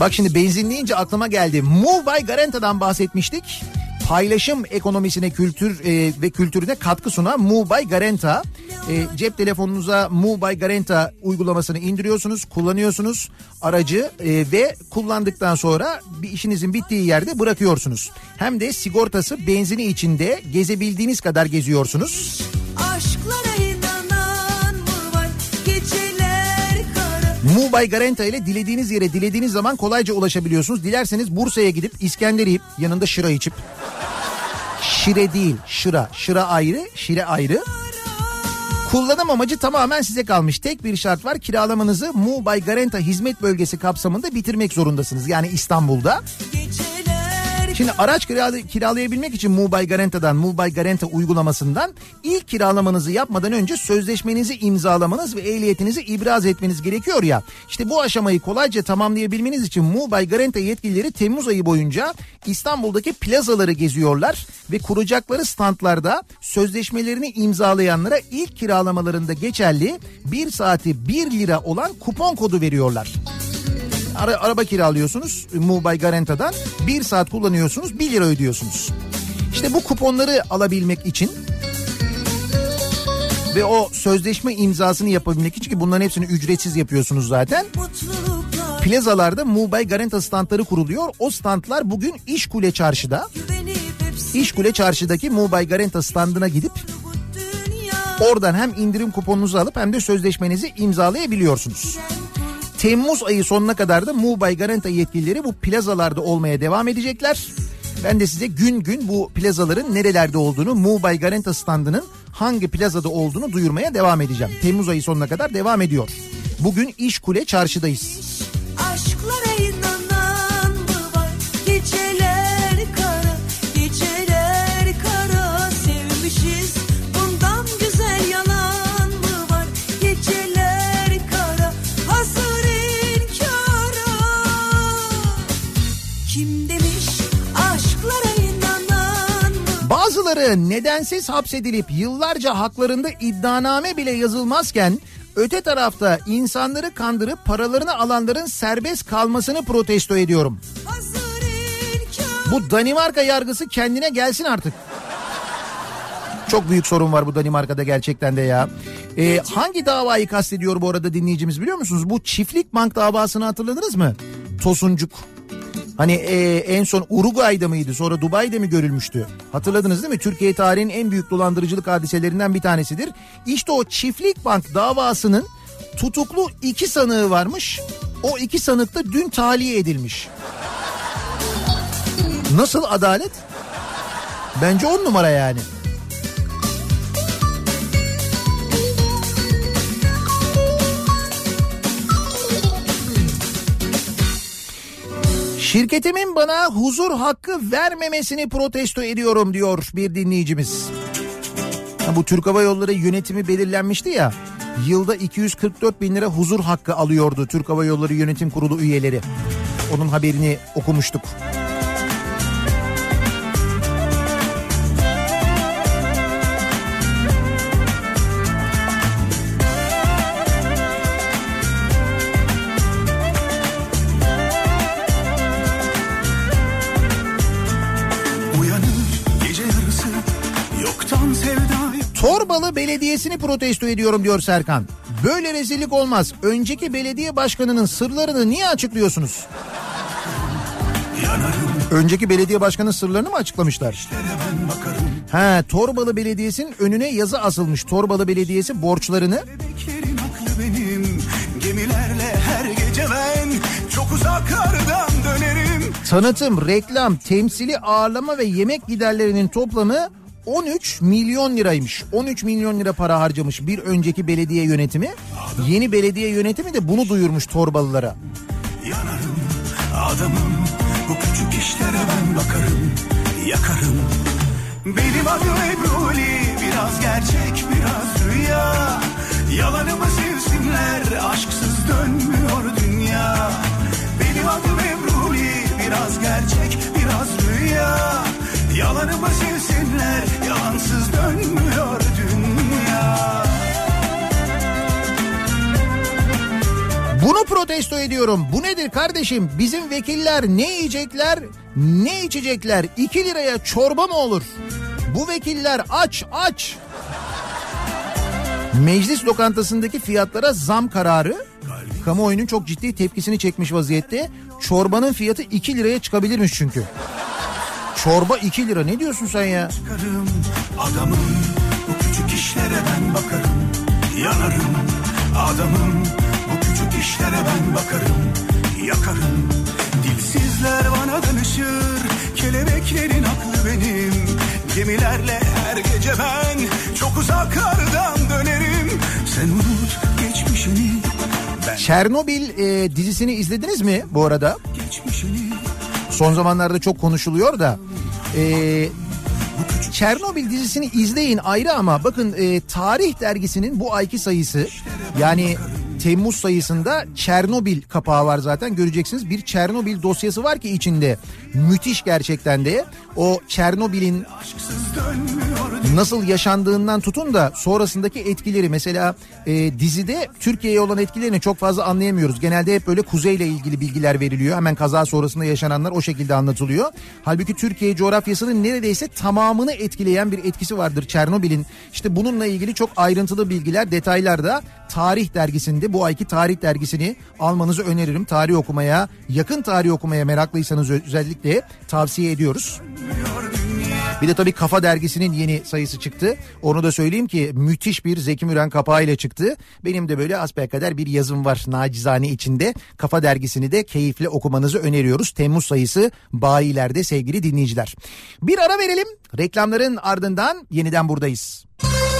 Bak şimdi benzin deyince aklıma geldi. Move by Garanta'dan bahsetmiştik. Paylaşım ekonomisine kültür e, ve kültürüne katkı sunan Move by Garanta. E, cep telefonunuza Move by Garanta uygulamasını indiriyorsunuz, kullanıyorsunuz aracı e, ve kullandıktan sonra bir işinizin bittiği yerde bırakıyorsunuz. Hem de sigortası benzini içinde gezebildiğiniz kadar geziyorsunuz. aşklara by Garanta ile dilediğiniz yere dilediğiniz zaman kolayca ulaşabiliyorsunuz. Dilerseniz Bursa'ya gidip İskender yiyip yanında şıra içip şire değil şıra şıra ayrı şire ayrı Kullanım amacı tamamen size kalmış. Tek bir şart var kiralamanızı by Garanta hizmet bölgesi kapsamında bitirmek zorundasınız. Yani İstanbul'da. geceler Şimdi araç kirala- kiralayabilmek için by Garanta'dan, by Garanta uygulamasından ilk kiralamanızı yapmadan önce sözleşmenizi imzalamanız ve ehliyetinizi ibraz etmeniz gerekiyor ya. İşte bu aşamayı kolayca tamamlayabilmeniz için by Garanta yetkilileri Temmuz ayı boyunca İstanbul'daki plazaları geziyorlar ve kuracakları standlarda sözleşmelerini imzalayanlara ilk kiralamalarında geçerli 1 saati 1 lira olan kupon kodu veriyorlar. Ara, araba kiralıyorsunuz Move by Garanta'dan. Bir saat kullanıyorsunuz 1 lira ödüyorsunuz. İşte bu kuponları alabilmek için ve o sözleşme imzasını yapabilmek için ki bunların hepsini ücretsiz yapıyorsunuz zaten. Plazalarda by Garanta standları kuruluyor. O standlar bugün İşkule Çarşı'da. İşkule Çarşı'daki by Garanta standına gidip oradan hem indirim kuponunuzu alıp hem de sözleşmenizi imzalayabiliyorsunuz. Temmuz ayı sonuna kadar da by Garanta yetkilileri bu plazalarda olmaya devam edecekler. Ben de size gün gün bu plazaların nerelerde olduğunu, by Garanta standının hangi plazada olduğunu duyurmaya devam edeceğim. Temmuz ayı sonuna kadar devam ediyor. Bugün İşkule Çarşı'dayız. Bazıları nedensiz hapsedilip yıllarca haklarında iddianame bile yazılmazken öte tarafta insanları kandırıp paralarını alanların serbest kalmasını protesto ediyorum. Bu Danimarka yargısı kendine gelsin artık. Çok büyük sorun var bu Danimarka'da gerçekten de ya. Ee, hangi davayı kastediyor bu arada dinleyicimiz biliyor musunuz? Bu çiftlik bank davasını hatırladınız mı? Tosuncuk. Hani e, en son Uruguay'da mıydı sonra Dubai'de mi görülmüştü? Hatırladınız değil mi? Türkiye tarihinin en büyük dolandırıcılık hadiselerinden bir tanesidir. İşte o çiftlik bank davasının tutuklu iki sanığı varmış. O iki sanık da dün tahliye edilmiş. Nasıl adalet? Bence on numara yani. Şirketimin bana huzur hakkı vermemesini protesto ediyorum diyor bir dinleyicimiz. Bu Türk Hava Yolları yönetimi belirlenmişti ya. Yılda 244 bin lira huzur hakkı alıyordu Türk Hava Yolları Yönetim Kurulu üyeleri. Onun haberini okumuştuk. Uyanır Belediyesi'ni protesto ediyorum diyor Serkan. Böyle rezillik olmaz. Önceki belediye başkanının sırlarını niye açıklıyorsunuz? Önceki belediye başkanının sırlarını mı açıklamışlar? He, Torbalı Belediyesi'nin önüne yazı asılmış. Torbalı Belediyesi borçlarını tanıtım, reklam, temsili ağırlama ve yemek giderlerinin toplamı 13 milyon liraymış. 13 milyon lira para harcamış bir önceki belediye yönetimi. Yeni belediye yönetimi de bunu duyurmuş Torbalılara. Yanarım adamım bu küçük işlere ben bakarım yakarım. Benim adım Ebruli biraz gerçek biraz rüya. Yalanımı sevsinler aşksız dönmüyor dünya. Benim adım Ebruli biraz gerçek biraz rüya. Yalanıma sevsinler Yalansız dönmüyor dünya Bunu protesto ediyorum. Bu nedir kardeşim? Bizim vekiller ne yiyecekler, ne içecekler? 2 liraya çorba mı olur? Bu vekiller aç aç. Meclis lokantasındaki fiyatlara zam kararı kamuoyunun çok ciddi tepkisini çekmiş vaziyette. Çorbanın fiyatı 2 liraya çıkabilirmiş çünkü. Çorba 2 lira. Ne diyorsun sen ya? Çıkarım adamım. Bu küçük işlere ben bakarım. Yanarım adamım. Bu küçük işlere ben bakarım. Yakarım. Dilsizler bana danışır. Kelebeklerin aklı benim. Gemilerle her gece ben çok uzaklardan dönerim. Sen unut geçmişini. Ben Çernobil e, dizisini izlediniz mi bu arada? geçmişini Son zamanlarda çok konuşuluyor da. E, Çernobil dizisini izleyin ayrı ama bakın e, Tarih dergisinin bu ayki sayısı yani Temmuz sayısında Çernobil kapağı var zaten göreceksiniz. Bir Çernobil dosyası var ki içinde müthiş gerçekten de o Çernobil'in nasıl yaşandığından tutun da sonrasındaki etkileri mesela e, dizide Türkiye'ye olan etkilerini çok fazla anlayamıyoruz. Genelde hep böyle kuzeyle ilgili bilgiler veriliyor. Hemen kaza sonrasında yaşananlar o şekilde anlatılıyor. Halbuki Türkiye coğrafyasının neredeyse tamamını etkileyen bir etkisi vardır Çernobil'in. İşte bununla ilgili çok ayrıntılı bilgiler, detaylar da Tarih dergisinde bu ayki Tarih dergisini almanızı öneririm. Tarih okumaya, yakın tarih okumaya meraklıysanız özellikle tavsiye ediyoruz. Bir de tabii Kafa Dergisi'nin yeni sayısı çıktı. Onu da söyleyeyim ki müthiş bir Zeki Müren kapağıyla çıktı. Benim de böyle asbelkader bir yazım var nacizane içinde. Kafa Dergisi'ni de keyifle okumanızı öneriyoruz. Temmuz sayısı bayilerde sevgili dinleyiciler. Bir ara verelim. Reklamların ardından yeniden buradayız. Bundan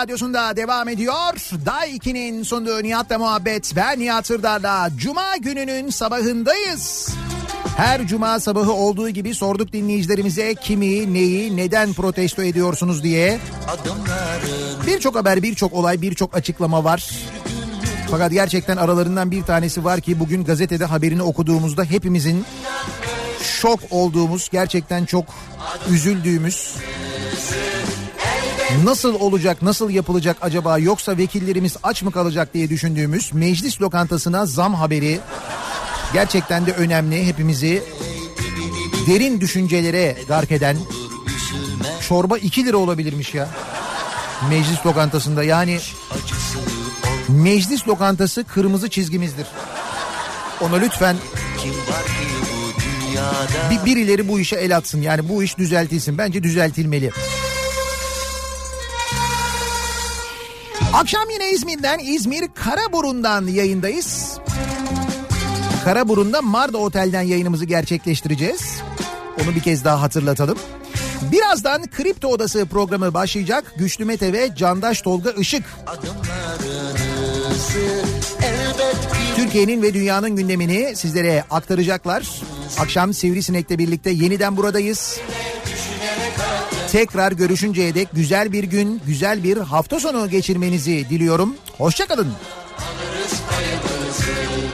radyosunda devam ediyor. Day 2'nin sunduğu Nihat'la muhabbet ben Nihat Sırdar'la Cuma gününün sabahındayız. Her cuma sabahı olduğu gibi sorduk dinleyicilerimize kimi, neyi, neden protesto ediyorsunuz diye. Birçok haber, birçok olay, birçok açıklama var. Fakat gerçekten aralarından bir tanesi var ki bugün gazetede haberini okuduğumuzda hepimizin şok olduğumuz, gerçekten çok üzüldüğümüz Nasıl olacak, nasıl yapılacak acaba yoksa vekillerimiz aç mı kalacak diye düşündüğümüz meclis lokantasına zam haberi gerçekten de önemli. Hepimizi derin düşüncelere gark eden çorba 2 lira olabilirmiş ya. Meclis lokantasında yani meclis lokantası kırmızı çizgimizdir. Ona lütfen bir birileri bu işe el atsın. Yani bu iş düzeltilsin. Bence düzeltilmeli. Akşam yine İzmir'den İzmir Karaburun'dan yayındayız. Karaburun'da Marda Otel'den yayınımızı gerçekleştireceğiz. Onu bir kez daha hatırlatalım. Birazdan Kripto Odası programı başlayacak. Güçlü Mete ve Candaş Tolga Işık. Türkiye'nin ve dünyanın gündemini sizlere aktaracaklar. Akşam Sivrisinek'le birlikte yeniden buradayız. Tekrar görüşünceye dek güzel bir gün, güzel bir hafta sonu geçirmenizi diliyorum. Hoşçakalın. alırız payımızı